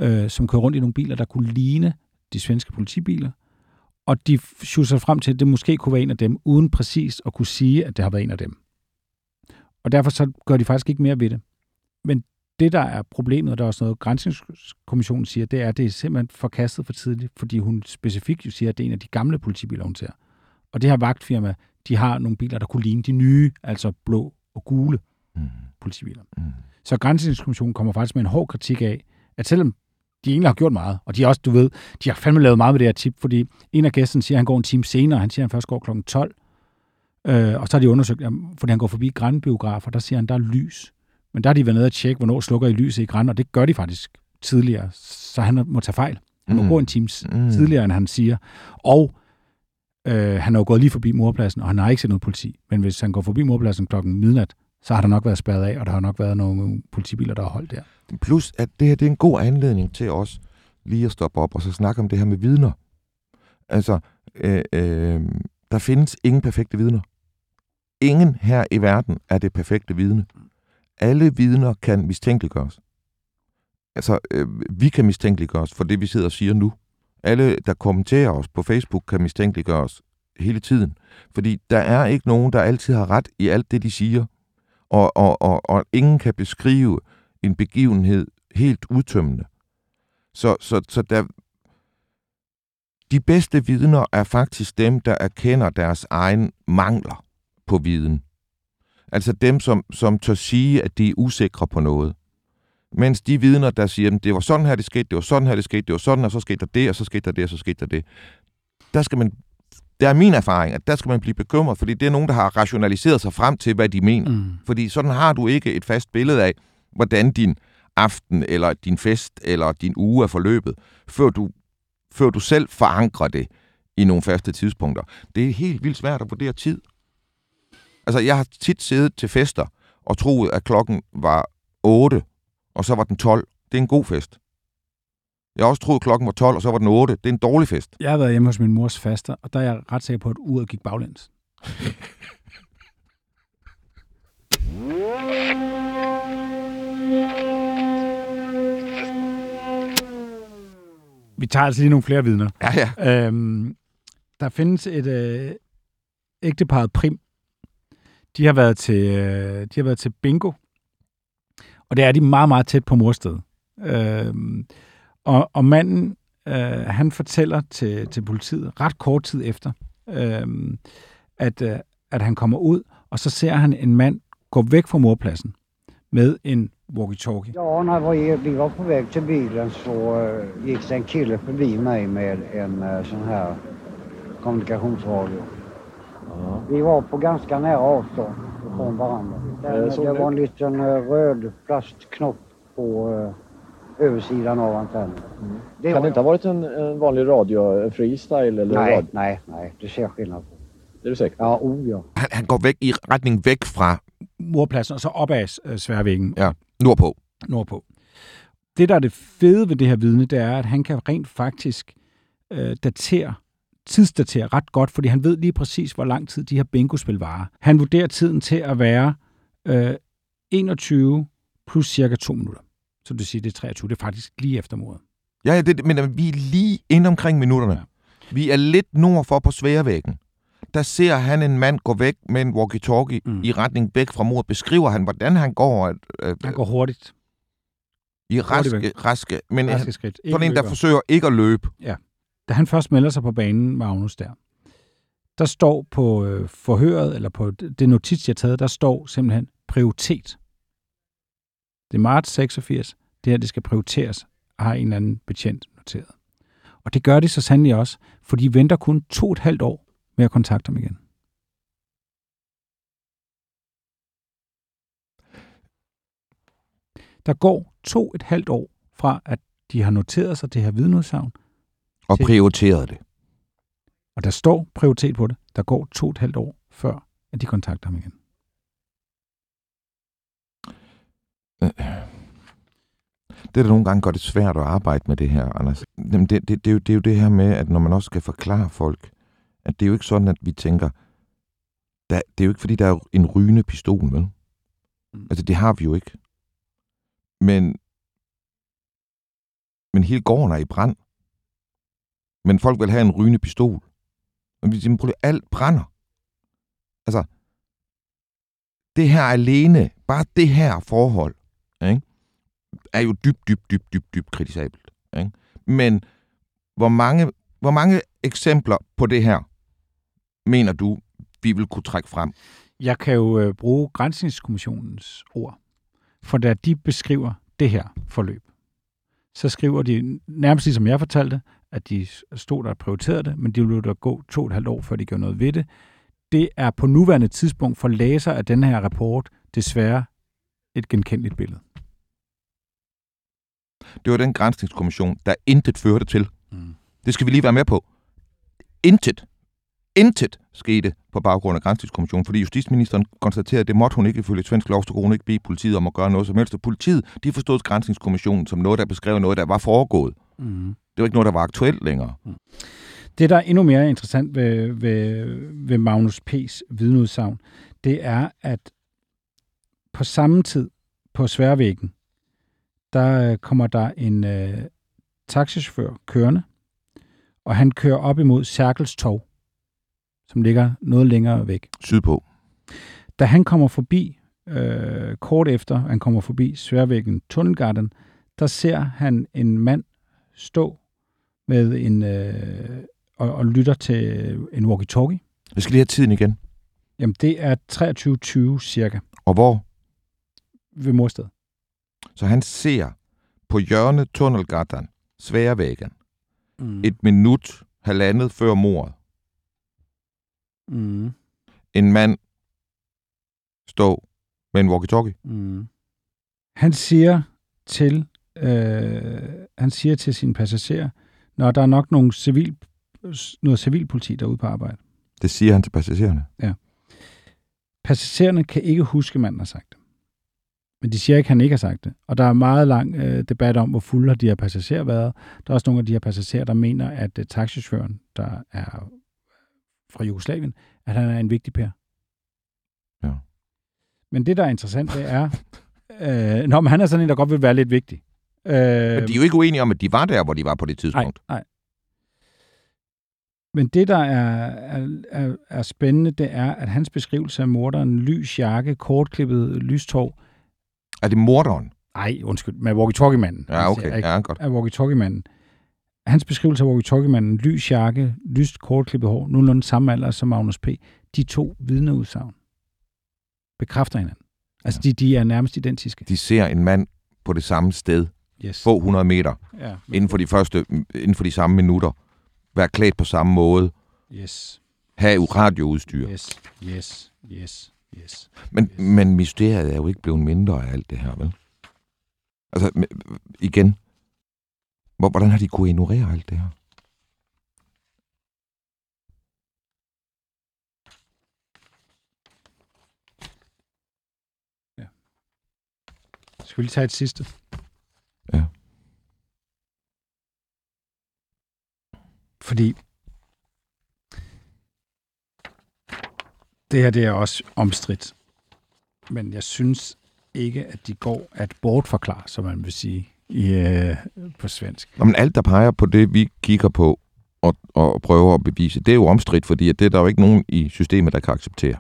øh, som kører rundt i nogle biler, der kunne ligne de svenske politibiler. Og de schusser frem til, at det måske kunne være en af dem, uden præcis at kunne sige, at det har været en af dem. Og derfor så gør de faktisk ikke mere ved det. Men det, der er problemet, og der er også noget, Grænsningskommissionen siger, det er, at det er simpelthen forkastet for tidligt, fordi hun specifikt jo siger, at det er en af de gamle politibiler, hun ser. Og det her vagtfirma, de har nogle biler, der kunne ligne de nye, altså blå og gule mm. politibiler. Mm. Så Grænsningskommissionen kommer faktisk med en hård kritik af, at selvom de egentlig har gjort meget. Og de har også, du ved, de har fandme lavet meget med det her tip, fordi en af gæsterne siger, at han går en time senere, han siger, at han først går kl. 12. Øh, og så har de undersøgt, fordi han går forbi grænbiografer, der siger han, der er lys. Men der har de været nede og tjekke, hvornår slukker I lyset i græn, og det gør de faktisk tidligere, så han må tage fejl. Han må mm. gå en time mm. tidligere, end han siger. Og øh, han er jo gået lige forbi morpladsen, og han har ikke set noget politi. Men hvis han går forbi morpladsen klokken midnat, så har der nok været spærret af, og der har nok været nogle politibiler, der har holdt der. Plus, at det her det er en god anledning til os lige at stoppe op og så snakke om det her med vidner. Altså, øh, øh, der findes ingen perfekte vidner. Ingen her i verden er det perfekte vidne. Alle vidner kan mistænkeliggøres. Altså, øh, vi kan mistænkeliggøres for det, vi sidder og siger nu. Alle, der kommenterer os på Facebook, kan mistænkeliggøres hele tiden. Fordi der er ikke nogen, der altid har ret i alt det, de siger. Og, og, og, og ingen kan beskrive en begivenhed helt udtømmende. Så, så, så der, de bedste vidner er faktisk dem, der erkender deres egen mangler på viden. Altså dem, som, som tør sige, at de er usikre på noget. Mens de vidner, der siger, at det var sådan her, det skete, det var sådan her, det skete, det var sådan, og så skete der det, og så skete der det, og så skete der det. Der skal man det er min erfaring, at der skal man blive bekymret, fordi det er nogen, der har rationaliseret sig frem til, hvad de mener. Mm. Fordi sådan har du ikke et fast billede af, hvordan din aften, eller din fest, eller din uge er forløbet, før du, før du selv forankrer det i nogle faste tidspunkter. Det er helt vildt svært at vurdere tid. Altså, jeg har tit siddet til fester og troet, at klokken var 8, og så var den 12. Det er en god fest. Jeg har også troet, klokken var 12, og så var den 8. Det er en dårlig fest. Jeg har været hjemme hos min mors faster, og der er jeg ret sikker på, at uret gik baglæns. Vi tager altså lige nogle flere vidner. Ja, ja. Øhm, der findes et øh, ægteparet Prim. De har været til, øh, de har været til bingo. Og det er de meget, meget tæt på morstedet. Øhm, og, og manden, øh, han fortæller til, til politiet ret kort tid efter, øh, at, øh, at han kommer ud, og så ser han en mand gå væk fra morpladsen med en walkie-talkie. Ja, när vi, vi var på väg till bilen så uh, gick det en kille förbi mig med en uh, sån här kommunikationsradio. Ja. Vi var på ganska nära avstånd från varandra. Den, det var en liten uh, röd plastknopp på uh, översidan av antennen. Mm. Det kan det inte ha varit en, en vanlig radio, en freestyle? Eller nej, radio? nej, nej. Det ser jag skillnad på. Det er du sikker Ja, oh ja. Han, han går væk i retning væk fra Murpladsen, og så op ad øh, sværvæggen. Ja, nordpå. Nordpå. Det, der er det fede ved det her vidne, det er, at han kan rent faktisk øh, datere, tidsdatere ret godt, fordi han ved lige præcis, hvor lang tid de her bingospil varer. Han vurderer tiden til at være øh, 21 plus cirka 2 minutter. Så det siger, det er 23. Det er faktisk lige efter mordet. Ja, ja det, men vi er lige inde omkring minutterne. Ja. Vi er lidt nord for på sværvæggen. Der ser han en mand gå væk med en walkie-talkie mm. i retning væk fra mor. Beskriver han, hvordan han går? Øh, han går hurtigt. I raske, raske, men raske skridt. Sådan en, der forsøger ikke at løbe. Ja. Da han først melder sig på banen, Magnus der, der står på øh, forhøret, eller på det notits, jeg har taget, der står simpelthen prioritet. Det er marts 86. Det her, det skal prioriteres, har en eller anden betjent noteret. Og det gør de så sandelig også, for de venter kun to og et halvt år med at kontakte ham igen. Der går to et halvt år fra, at de har noteret sig det her vidneudsagn. Og til, prioriteret det. Og der står prioritet på det. Der går to et halvt år før, at de kontakter ham igen. Det, der nogle gange gør det svært at arbejde med det her, Anders, det, det, det, er jo, det er jo det her med, at når man også skal forklare folk, at det er jo ikke sådan, at vi tænker, der, det er jo ikke, fordi der er en rygende pistol, vel? Mm. Altså, det har vi jo ikke. Men, men hele gården er i brand. Men folk vil have en rygende pistol. Men vi siger, alt brænder. Altså, det her alene, bare det her forhold, ikke, er jo dybt, dybt, dybt, dybt, dybt kritisabelt. Ikke? Men hvor mange, hvor mange eksempler på det her mener du, vi vil kunne trække frem? Jeg kan jo øh, bruge Grænsningskommissionens ord. For da de beskriver det her forløb, så skriver de nærmest ligesom jeg fortalte, at de stod der og prioriterede det, men de ville da gå to og et halvt år, før de gjorde noget ved det. Det er på nuværende tidspunkt for læser af den her rapport desværre et genkendeligt billede. Det var den grænsningskommission, der intet førte til. Mm. Det skal vi lige være med på. Intet intet skete på baggrund af Grænsningskommissionen, fordi justitsministeren konstaterede, at det måtte hun ikke ifølge svensk lov, så kunne hun ikke bede politiet om at gøre noget som helst. Og politiet, de forstod Grænsningskommissionen som noget, der beskrev noget, der var foregået. Mm. Det var ikke noget, der var aktuelt længere. Mm. Det, der er endnu mere interessant ved, ved, ved Magnus P.'s vidneudsagn, det er, at på samme tid på Sværvæggen, der kommer der en øh, taxichauffør kørende, og han kører op imod Cirkels Tog som ligger noget længere væk. Sydpå. Da han kommer forbi, øh, kort efter han kommer forbi Sværvæggen Tunnelgarden, der ser han en mand stå med en øh, og, og lytter til en walkie-talkie. Jeg skal lige have tiden igen. Jamen, det er 23.20 cirka. Og hvor? Ved Morsted. Så han ser på hjørnet Tunnelgarden, Sværvæggen, mm. et minut, halvandet før mordet, Mm. En mand stå med en walkie-talkie. Mm. Han siger til øh, han siger til sine passagerer, når der er nok nogle civil, noget civilpoliti derude på arbejde. Det siger han til passagererne? Ja. Passagererne kan ikke huske, manden har sagt. Men de siger ikke, at han ikke har sagt det. Og der er meget lang øh, debat om, hvor fulde har de her passagerer været. Der er også nogle af de her passagerer, der mener, at øh, taxichaufføren, der er fra Jugoslavien, at han er en vigtig pær. Ja. Men det, der er interessant, det er, øh, når han er sådan en, der godt vil være lidt vigtig. Øh, Men de er jo ikke uenige om, at de var der, hvor de var på det tidspunkt. Nej, nej. Men det, der er, er, er, er spændende, det er, at hans beskrivelse af morderen, lys jakke, kortklippet lystår... Er det morderen? Nej, undskyld, med walkie-talkie-manden. Ja, okay. Altså, ja, godt. Af walkie-talkie-manden hans beskrivelse af walkie-talkie-manden, lys jakke, lyst kortklippet hår, nogenlunde samme alder som Magnus P., de to vidneudsagn bekræfter hinanden. Altså, de, de er nærmest identiske. De ser en mand på det samme sted, Yes. få 100 meter, Ja. inden for de første, inden for de samme minutter, være klædt på samme måde, Yes. have radioudstyr. Yes. Yes. Yes. Yes. Men, men mysteriet er jo ikke blevet mindre af alt det her, vel? Altså, igen, hvor- hvordan har de kunne ignorere alt det her? Skal vi lige tage et sidste? Ja. Fordi det her det er også omstridt. Men jeg synes ikke, at de går at bortforklare, som man vil sige i, øh, på svensk. Nå, men alt, der peger på det, vi kigger på og, og prøver at bevise, det er jo omstridt, fordi at det er der jo ikke nogen i systemet, der kan acceptere.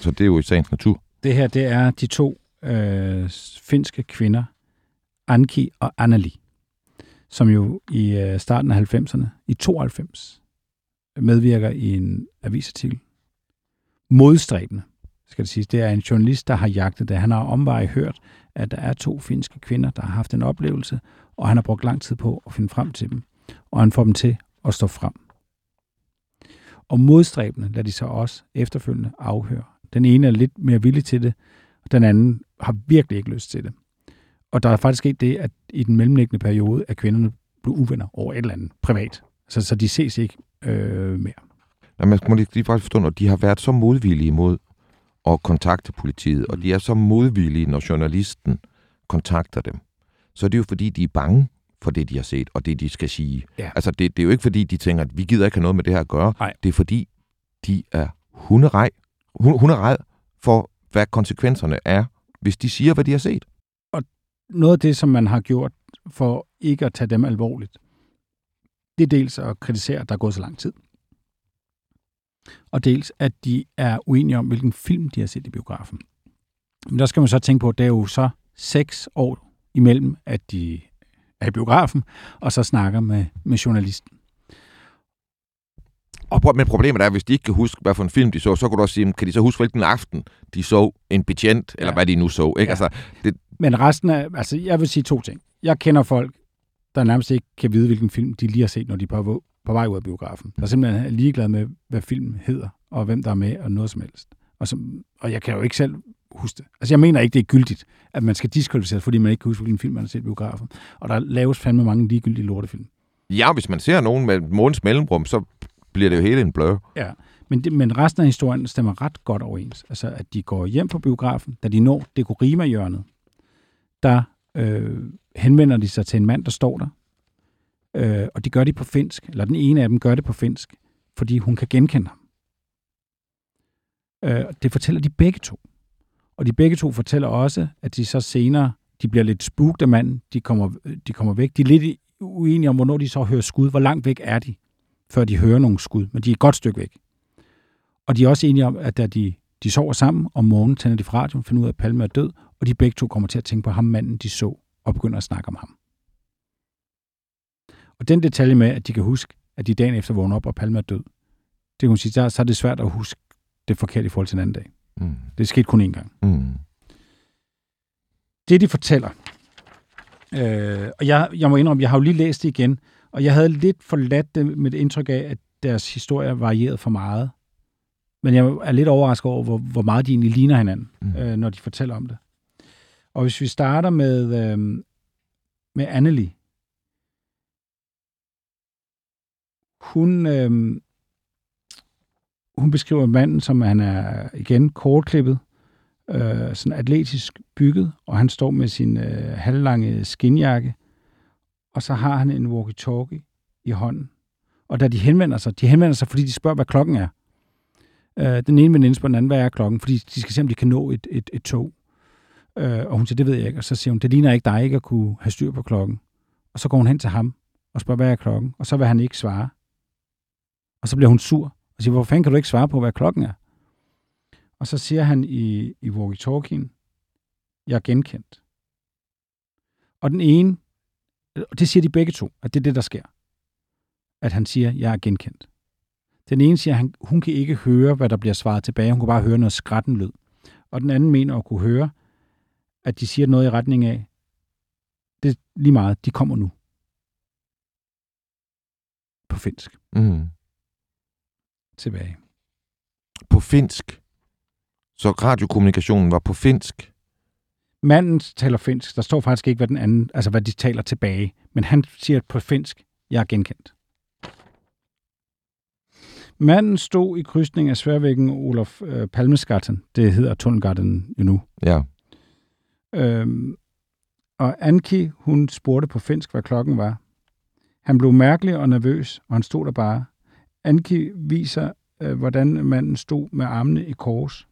Så det er jo i sagens natur. Det her, det er de to øh, finske kvinder, Anki og Anneli, som jo i øh, starten af 90'erne, i 92, medvirker i en avisartikel. Modstræbende, skal det siges. Det er en journalist, der har jagtet det. Han har omvej hørt, at der er to finske kvinder, der har haft en oplevelse, og han har brugt lang tid på at finde frem til dem. Og han får dem til at stå frem. Og modstræbende lader de så også efterfølgende afhøre. Den ene er lidt mere villig til det, og den anden har virkelig ikke lyst til det. Og der er faktisk sket det, at i den mellemliggende periode, at kvinderne blev uvenner over et eller andet privat. Så, så de ses ikke øh, mere. Jamen, jeg må lige, lige faktisk forstå, at de har været så modvillige mod at kontakte politiet, og de er så modvillige, når journalisten kontakter dem. Så er det jo fordi, de er bange for det, de har set, og det, de skal sige. Ja. Altså, det, det er jo ikke fordi, de tænker, at vi gider ikke have noget med det her at gøre. Nej. Det er fordi, de er hunderej, hun, hunderej for, hvad konsekvenserne er, hvis de siger, hvad de har set. Noget af det, som man har gjort for ikke at tage dem alvorligt, det er dels at kritisere, at der er gået så lang tid. Og dels, at de er uenige om, hvilken film de har set i biografen. Men der skal man så tænke på, at det er jo så seks år imellem, at de er i biografen, og så snakker med, med journalisten. Og, men problemet er, at hvis de ikke kan huske, hvad for en film de så, så kan du også sige, kan de så huske, hvilken aften de så en betjent, eller Ja. hvad de nu så. Ikke? Ja. Altså, det, Men resten af, altså jeg vil sige to ting. Jeg kender folk, der nærmest ikke kan vide, hvilken film de lige har set, når de er på, vej ud af biografen. Der er simpelthen er ligeglade med, hvad filmen hedder, og hvem der er med, og noget som helst. Og, som, og jeg kan jo ikke selv huske det. Altså jeg mener ikke, det er gyldigt, at man skal diskvalificeres, fordi man ikke kan huske, hvilken film man har set i biografen. Og der laves fandme mange ligegyldige lortefilm. ja, hvis man ser nogen med måneds mellemrum, så bliver det jo hele en blør. Ja, men, det, men resten af historien stemmer ret godt overens. Altså, at de går hjem på biografen, da de når Dekorima-hjørnet, der øh, henvender de sig til en mand, der står der. Øh, og de gør det på finsk, eller den ene af dem gør det på finsk, fordi hun kan genkende ham. Øh, det fortæller de begge to. Og de begge to fortæller også, at de så senere, de bliver lidt spugt af manden, de kommer, øh, de kommer væk. De er lidt uenige om, hvornår de så hører skud. Hvor langt væk er de? før de hører nogle skud, men de er et godt stykke væk. Og de er også enige om, at da de, de sover sammen, om morgenen tænder de fra radioen, finder ud af, at Palme er død, og de begge to kommer til at tænke på ham manden, de så, og begynder at snakke om ham. Og den detalje med, at de kan huske, at de dagen efter vågner op, og Palme er død, det kan hun sige, der, så er det svært at huske det forkert i forhold til en anden dag. Mm. Det skete kun én gang. Mm. Det, de fortæller, øh, og jeg, jeg må indrømme, jeg har jo lige læst det igen, og jeg havde lidt forladt det med et indtryk af, at deres historie varierede for meget. Men jeg er lidt overrasket over, hvor, hvor meget de egentlig ligner hinanden, Mm. øh, når de fortæller om det. Og hvis vi starter med, øh, med Anneli. Hun, øh, hun beskriver manden, som han er igen kortklippet, øh, sådan atletisk bygget, og han står med sin øh, halvlange skinjakke, og så har han en walkie-talkie i hånden. Og da de henvender sig, de henvender sig, fordi de spørger, hvad klokken er. Øh, den ene veninde spørger den anden, hvad er klokken? Fordi de skal se, om de kan nå et, et, et tog. Øh, og hun siger, det ved jeg ikke. Og så siger hun, det ligner ikke dig ikke at kunne have styr på klokken. Og så går hun hen til ham og spørger, hvad er klokken? Og så vil han ikke svare. Og så bliver hun sur og siger, hvorfor fanden kan du ikke svare på, hvad klokken er? Og så siger han i, i walkie-talkien, jeg er genkendt. Og den ene, og det siger de begge to, at det er det, der sker. At han siger, jeg er genkendt. Den ene siger, at han, hun kan ikke høre, hvad der bliver svaret tilbage. Hun kan bare høre noget skratten lyd. Og den anden mener at kunne høre, at de siger noget i retning af, det er lige meget, de kommer nu. På finsk. Mm. Tilbage. På finsk. Så radiokommunikationen var på finsk. Manden taler finsk. Der står faktisk ikke, hvad den anden, altså hvad de taler tilbage. Men han siger på finsk, jeg er genkendt. Manden stod i krydsning af Sværvæggen Olof øh, Palmeskatten. Det hedder Tunnelgarten jo nu. Ja. Øhm, og Anki, hun spurgte på finsk, hvad klokken var. Han blev mærkelig og nervøs, og han stod der bare. Anki viser, øh, hvordan manden stod med armene i kors.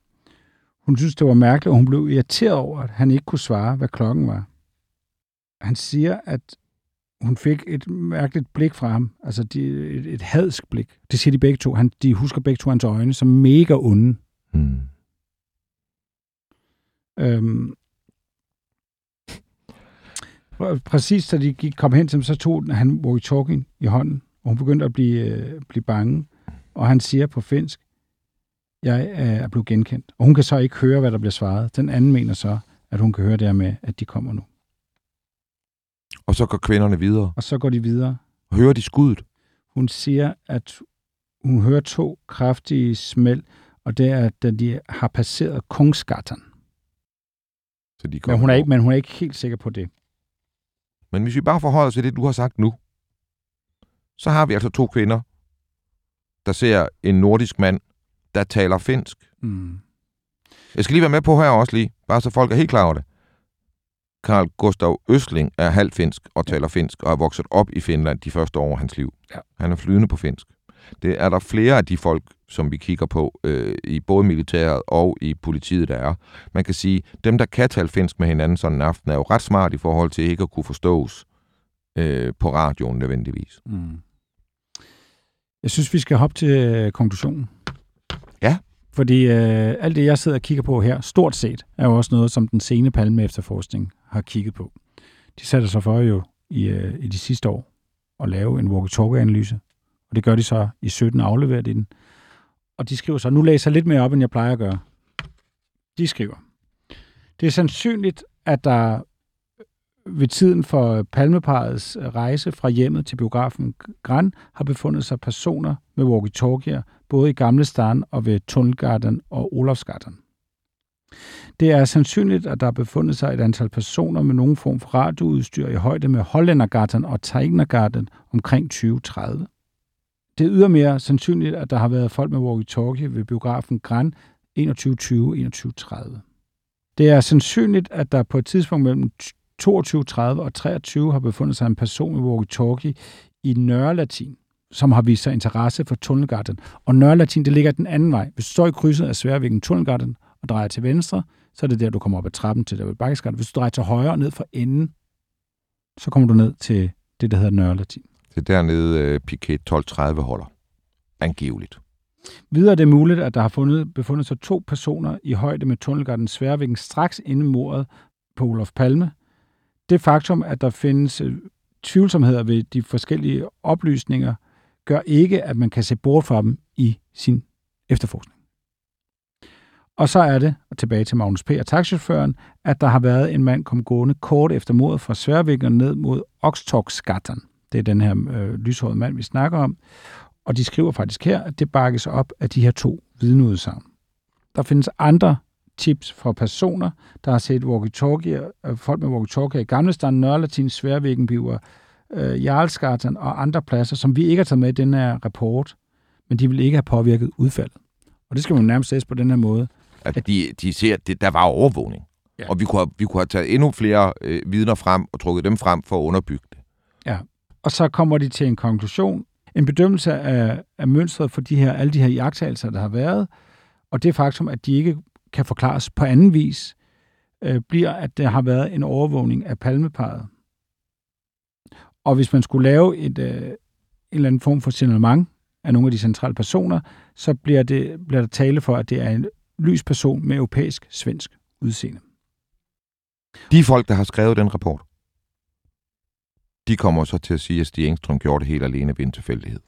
Hun synes, det var mærkeligt, og hun blev irriteret over, at han ikke kunne svare, hvad klokken var. Han siger, at hun fik et mærkeligt blik fra ham, altså de, et, et hadsk blik. Det siger de begge to. Han, de husker begge to hans øjne som mega onde. Mm. Øhm, Pr- præcis da de gik, kom hen til ham, så tog han walkie-talkie i hånden, og hun begyndte at blive, øh, blive bange. Og han siger på finsk, jeg er blevet genkendt. Og hun kan så ikke høre, hvad der bliver svaret. Den anden mener så, at hun kan høre det her med, at de kommer nu. Og så går kvinderne videre. Og så går de videre. Hører de skuddet? Hun siger, at hun hører to kraftige smæld, og det er, da de har passeret Kungsgatan. Så de Men hun, er ikke, men hun er ikke helt sikker på det. Men hvis vi bare forholder os til det, du har sagt nu, så har vi altså to kvinder, der ser en nordisk mand, der taler finsk. Mm. Jeg skal lige være med på her også lige, bare så folk er helt klar over det. Karl Gustav Østling er halvfinsk og taler finsk og er vokset op i Finland de første år af hans liv. Ja. Han er flydende på finsk. Det er der flere af de folk, som vi kigger på, øh, i både militæret og i politiet, der er. Man kan sige, dem, der kan tale finsk med hinanden sådan en aften, er jo ret smart i forhold til ikke at kunne forstås øh, på radioen nødvendigvis. Mm. Jeg synes, vi skal hoppe til øh, konklusionen. Ja. Fordi øh, alt det, jeg sidder og kigger på her, stort set, er jo også noget, som den sene palme efterforskning har kigget på. De sætter sig for jo i, øh, i de sidste år at lave en walkie-talkie-analyse. Og det gør de så i 17 afleverer de den. Og de skriver så, nu læser jeg lidt mere op, end jeg plejer at gøre. De skriver, det er sandsynligt, at der ved tiden for palmeparets øh, rejse fra hjemmet til biografen Gran har befundet sig personer med walkie-talkier, både i Gamle Stan og ved Tunnelgarden og Olofsgarden. Det er sandsynligt, at der har befundet sig et antal personer med nogen form for radioudstyr i højde med Holländergarten og Teignergarten omkring 2030. Det er ydermere sandsynligt, at der har været folk med walkie-talkie ved biografen Gran 2120-2130. Det er sandsynligt, at der på et tidspunkt mellem 22.30 og 23 har befundet sig en person med walkie-talkie i Nørrelatin, som har vist sig interesse for Tunnelgarten. Og Nørrelatin, det ligger den anden vej. Hvis du står i krydset af Sværvæggen Tunnelgarten og drejer til venstre, så er det der, du kommer op ad trappen til der ved Bakkesgarten. Hvis du drejer til højre og ned for enden, så kommer du ned til det, der hedder Nørrelatin. Det er dernede øh, Piquet 1230 holder. Angiveligt. Videre er det muligt, at der har fundet, befundet sig to personer i højde med Tunnelgarten Sværvæggen straks inden mordet på Olof Palme. Det faktum, at der findes øh, tvivlsomheder ved de forskellige oplysninger, gør ikke, at man kan se bort fra dem i sin efterforskning. Og så er det, og tilbage til Magnus P. og taxichaufføren, at der har været en mand kom gående kort efter mordet fra Sværvæggen ned mod Oxtorksgatan. Det er den her øh, lyshårede mand, vi snakker om. Og de skriver faktisk her, at det bakkes op af de her to vidneudsagn. Der findes andre tips fra personer, der har set walkie-talkie, øh, folk med walkie-talkie i Gamle Stand, Nørrelatin, Sværvæggenbiver, øh, Jarlsgatan og andre pladser, som vi ikke har taget med i den her rapport, men de vil ikke have påvirket udfaldet. Og det skal man nærmest læse på den her måde. At de, de ser, at det, der var overvågning. Ja. Og vi kunne, have, vi kunne have taget endnu flere øh, vidner frem og trukket dem frem for at underbygge det. Ja, og så kommer de til en konklusion. En bedømmelse af, af mønstret for de her, alle de her jagttagelser, der har været, og det faktum, at de ikke kan forklares på anden vis, øh, bliver, at der har været en overvågning af palmeparet. Og hvis man skulle lave et, øh, en eller anden form for signalement af nogle af de centrale personer, så bliver, det, bliver der tale for, at det er en lys person med europæisk-svensk udseende. De folk, der har skrevet den rapport, de kommer så til at sige, at Stig Engstrøm gjorde det helt alene ved en tilfældighed.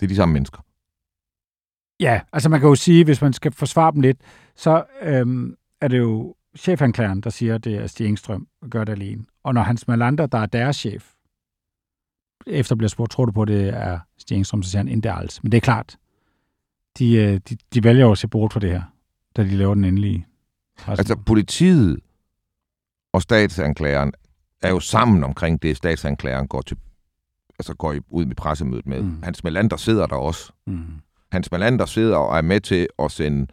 Det er de samme mennesker. Ja, altså man kan jo sige, hvis man skal forsvare dem lidt, så øhm, er det jo chefanklageren, der siger, at det er Stig Engstrøm, der gør det alene. Og når Hans Malander, der er deres chef, efter bliver spurgt, tror du på, at det er Stig Engstrøm, så siger han, er alls. Men det er klart, de, øh, de, de vælger jo at se bort for det her, da de laver den endelige. Altså politiet og statsanklageren er jo sammen omkring det, statsanklageren går til altså går ud med pressemødet med. Mm. Hans Melander sidder der også. Mm. Hans Melander sidder og er med til at sende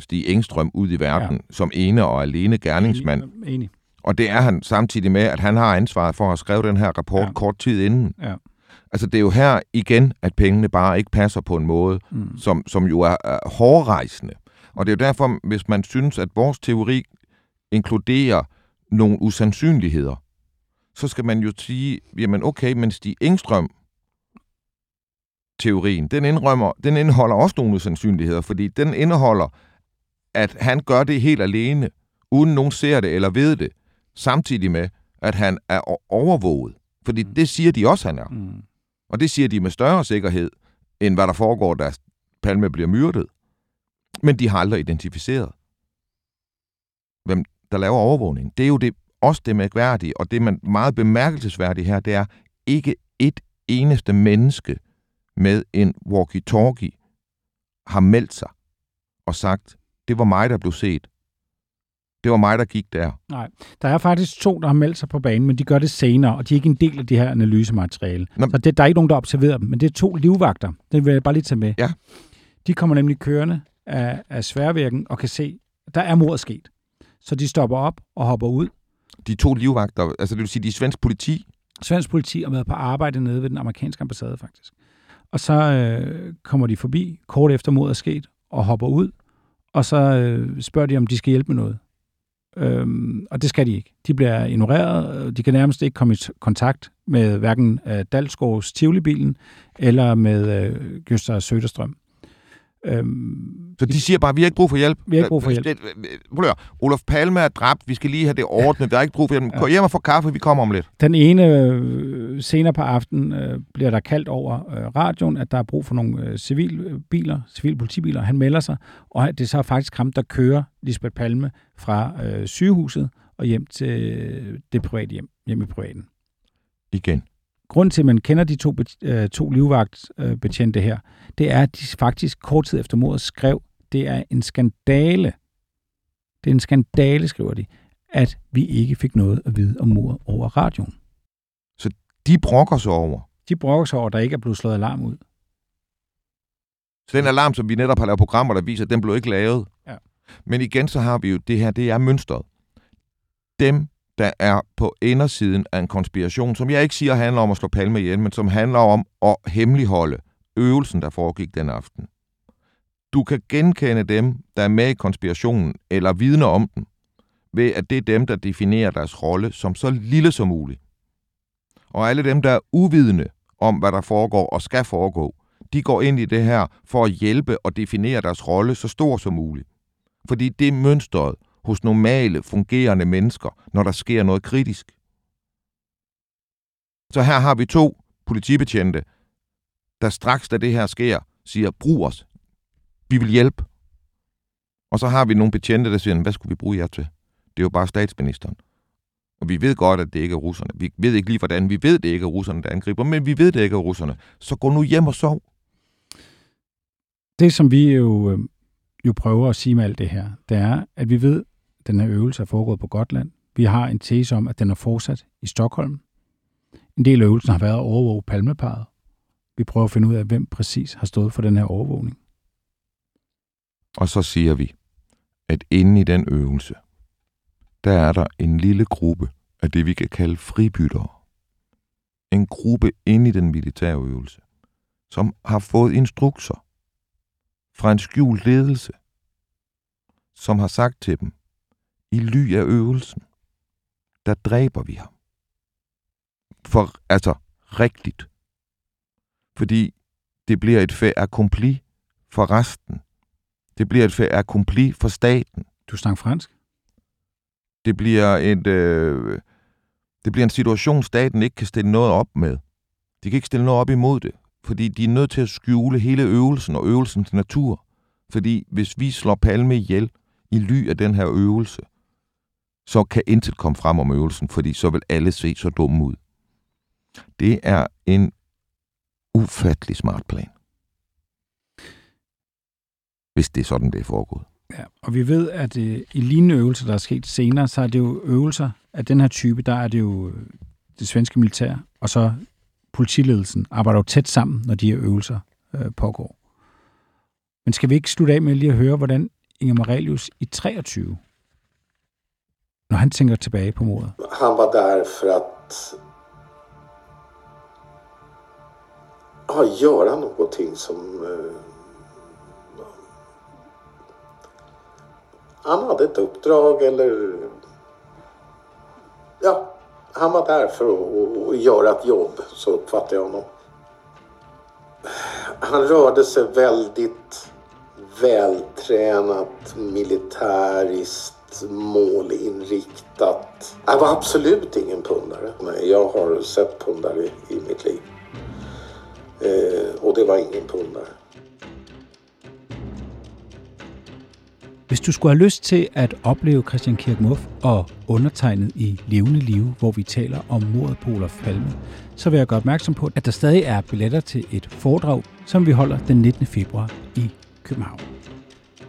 Stig Engstrøm ud i verden ja. som ene og alene gerningsmand. Enig. Enig. Og det er han samtidig med, at han har ansvaret for at skrive den her rapport ja. kort tid inden. Ja. Altså det er jo her igen, at pengene bare ikke passer på en måde, mm. som, som jo er, er hårdrejsende. Og det er jo derfor, hvis man synes, at vores teori inkluderer nogle usandsynligheder, så skal man jo sige, jamen okay, men Stig Engstrøm teorien, den, indrømmer, den indeholder også nogle usandsynligheder, fordi den indeholder, at han gør det helt alene, uden nogen ser det eller ved det, samtidig med, at han er overvåget. Fordi mm. det siger de også, han er. Mm. Og det siger de med større sikkerhed, end hvad der foregår, da Palme bliver myrdet. Men de har aldrig identificeret, hvem der laver overvågning. Det er jo det, også det mærkværdige, og det man meget bemærkelsesværdige her, det er ikke et eneste menneske med en walkie-talkie har meldt sig og sagt, det var mig, der blev set. Det var mig, der gik der. Nej, der er faktisk to, der har meldt sig på banen, men de gør det senere, og de er ikke en del af det her analysemateriale. Nå. Så det, der er ikke nogen, der observerer dem, men det er to livvagter. Det vil jeg bare lige tage med. Ja. De kommer nemlig kørende af, af sværvirken og kan se, der er mordet sket. Så de stopper op og hopper ud. De to livvagter, altså det vil sige, de er svensk politi? Svensk politi har været på arbejde nede ved den amerikanske ambassade, faktisk. Og så øh, kommer de forbi kort efter mordet er sket og hopper ud, og så øh, spørger de, om de skal hjælpe med noget. Øhm, og det skal de ikke. De bliver ignoreret. De kan nærmest ikke komme i kontakt med hverken øh, Dalsgaards Tivoli-bilen eller med øh, Gøster Søderstrøm. Øhm, så de siger bare, at vi har ikke brug for hjælp? Vi har ikke brug for hjælp. Det, prøv at Olof Palme er dræbt, vi skal lige have det ordnet, der er ikke brug for hjælp. Gå hjem og få kaffe, vi kommer om lidt. Den ene øh, senere på aftenen øh, bliver der kaldt over øh, radioen, at der er brug for nogle øh, civilbiler, civil politibiler. Han melder sig, og det er så faktisk ham, der kører Lisbeth Palme fra øh, sygehuset og hjem til det private hjem, hjem i privaten. Igen. Grunden til, at man kender de to, øh, to livvagtbetjente her, det er, at de faktisk kort tid efter mordet skrev, det er en skandale. Det er en skandale, skriver de, at vi ikke fik noget at vide om mordet over radioen. Så de brokker sig over? De brokker sig over, at der ikke er blevet slået alarm ud. Så den alarm, som vi netop har lavet programmer, der viser, den blev ikke lavet. Ja. Men igen, så har vi jo det her, det er mønstret. Dem, der er på indersiden af en konspiration, som jeg ikke siger handler om at slå Palme ihjel, men som handler om at hemmeligholde øvelsen, der foregik den aften. Du kan genkende dem, der er med i konspirationen, eller vidne om den, ved at det er dem, der definerer deres rolle som så lille som muligt. Og alle dem, der er uvidende om, hvad der foregår og skal foregå, de går ind i det her for at hjælpe og definere deres rolle så stor som muligt. Fordi det er mønstret hos normale, fungerende mennesker, når der sker noget kritisk. Så her har vi to politibetjente, der straks da det her sker, siger, brug os. Vi vil hjælpe. Og så har vi nogle betjente, der siger, hvad skulle vi bruge jer til? Det er jo bare statsministeren. Og vi ved godt, at det ikke er russerne. Vi ved ikke lige, hvordan. Vi ved, det ikke er russerne, der angriber, men vi ved, det ikke er russerne. Så gå nu hjem og sov. Det, som vi jo, øh, jo prøver at sige med alt det her, det er, at vi ved, den her øvelse er foregået på Gotland. Vi har en tese om, at den er fortsat i Stockholm. En del af øvelsen har været at overvåge palmeparet. Vi prøver at finde ud af, hvem præcis har stået for den her overvågning. Og så siger vi, at inde i den øvelse, der er der en lille gruppe af det, vi kan kalde fribyttere. En gruppe inde i den militære øvelse, som har fået instrukser fra en skjult ledelse, som har sagt til dem, i ly af øvelsen, der dræber vi ham. For altså rigtigt. Fordi det bliver et fait accompli for resten. Det bliver et fait accompli for staten. Du snakker fransk? Det bliver, et, øh, det bliver en situation, staten ikke kan stille noget op med. De kan ikke stille noget op imod det, fordi de er nødt til at skjule hele øvelsen og øvelsens natur. Fordi hvis vi slår Palme ihjel i ly af den her øvelse, så kan intet komme frem om øvelsen, fordi så vil alle se så dumme ud. Det er en ufattelig smart plan. Hvis det er sådan, det er foregået. Ja, og vi ved, at øh, i lignende øvelser, der er sket senere, så er det jo øvelser af den her type, der er det jo øh, det svenske militær, og så politiledelsen arbejder jo tæt sammen, når de her øvelser øh, pågår. Men skal vi ikke slutte af med lige at høre, hvordan Inger Marelius i 23, han tænker tilbage på mordet? Han var der for at ja, göra någonting som eh, han hade ett uppdrag eller ja, han var där för att, att göra ett jobb, så uppfattar jag honom. Han rörde sig väldigt vältränat, militäriskt, målinriktat. Jag var absolut ingen pundare. Nej, jag har sett pundare i, i mitt liv. Eh, och det var ingen pundare. Hvis du skulle have lyst til at opleve Christian Kirk Muff og undertegnet i levende liv, hvor vi taler om mordet på Olof Palme, så vil jeg gøre opmærksom på, at der stadig er billetter til et foredrag, som vi holder den 19. februar i København.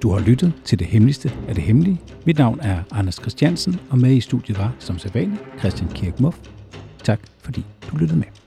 Du har lyttet til det hemmeligste af det hemmelige. Mit navn er Anders Christiansen, og med i studiet var, som sædvanligt, Christian Kirk Muff. Tak fordi du lyttede med.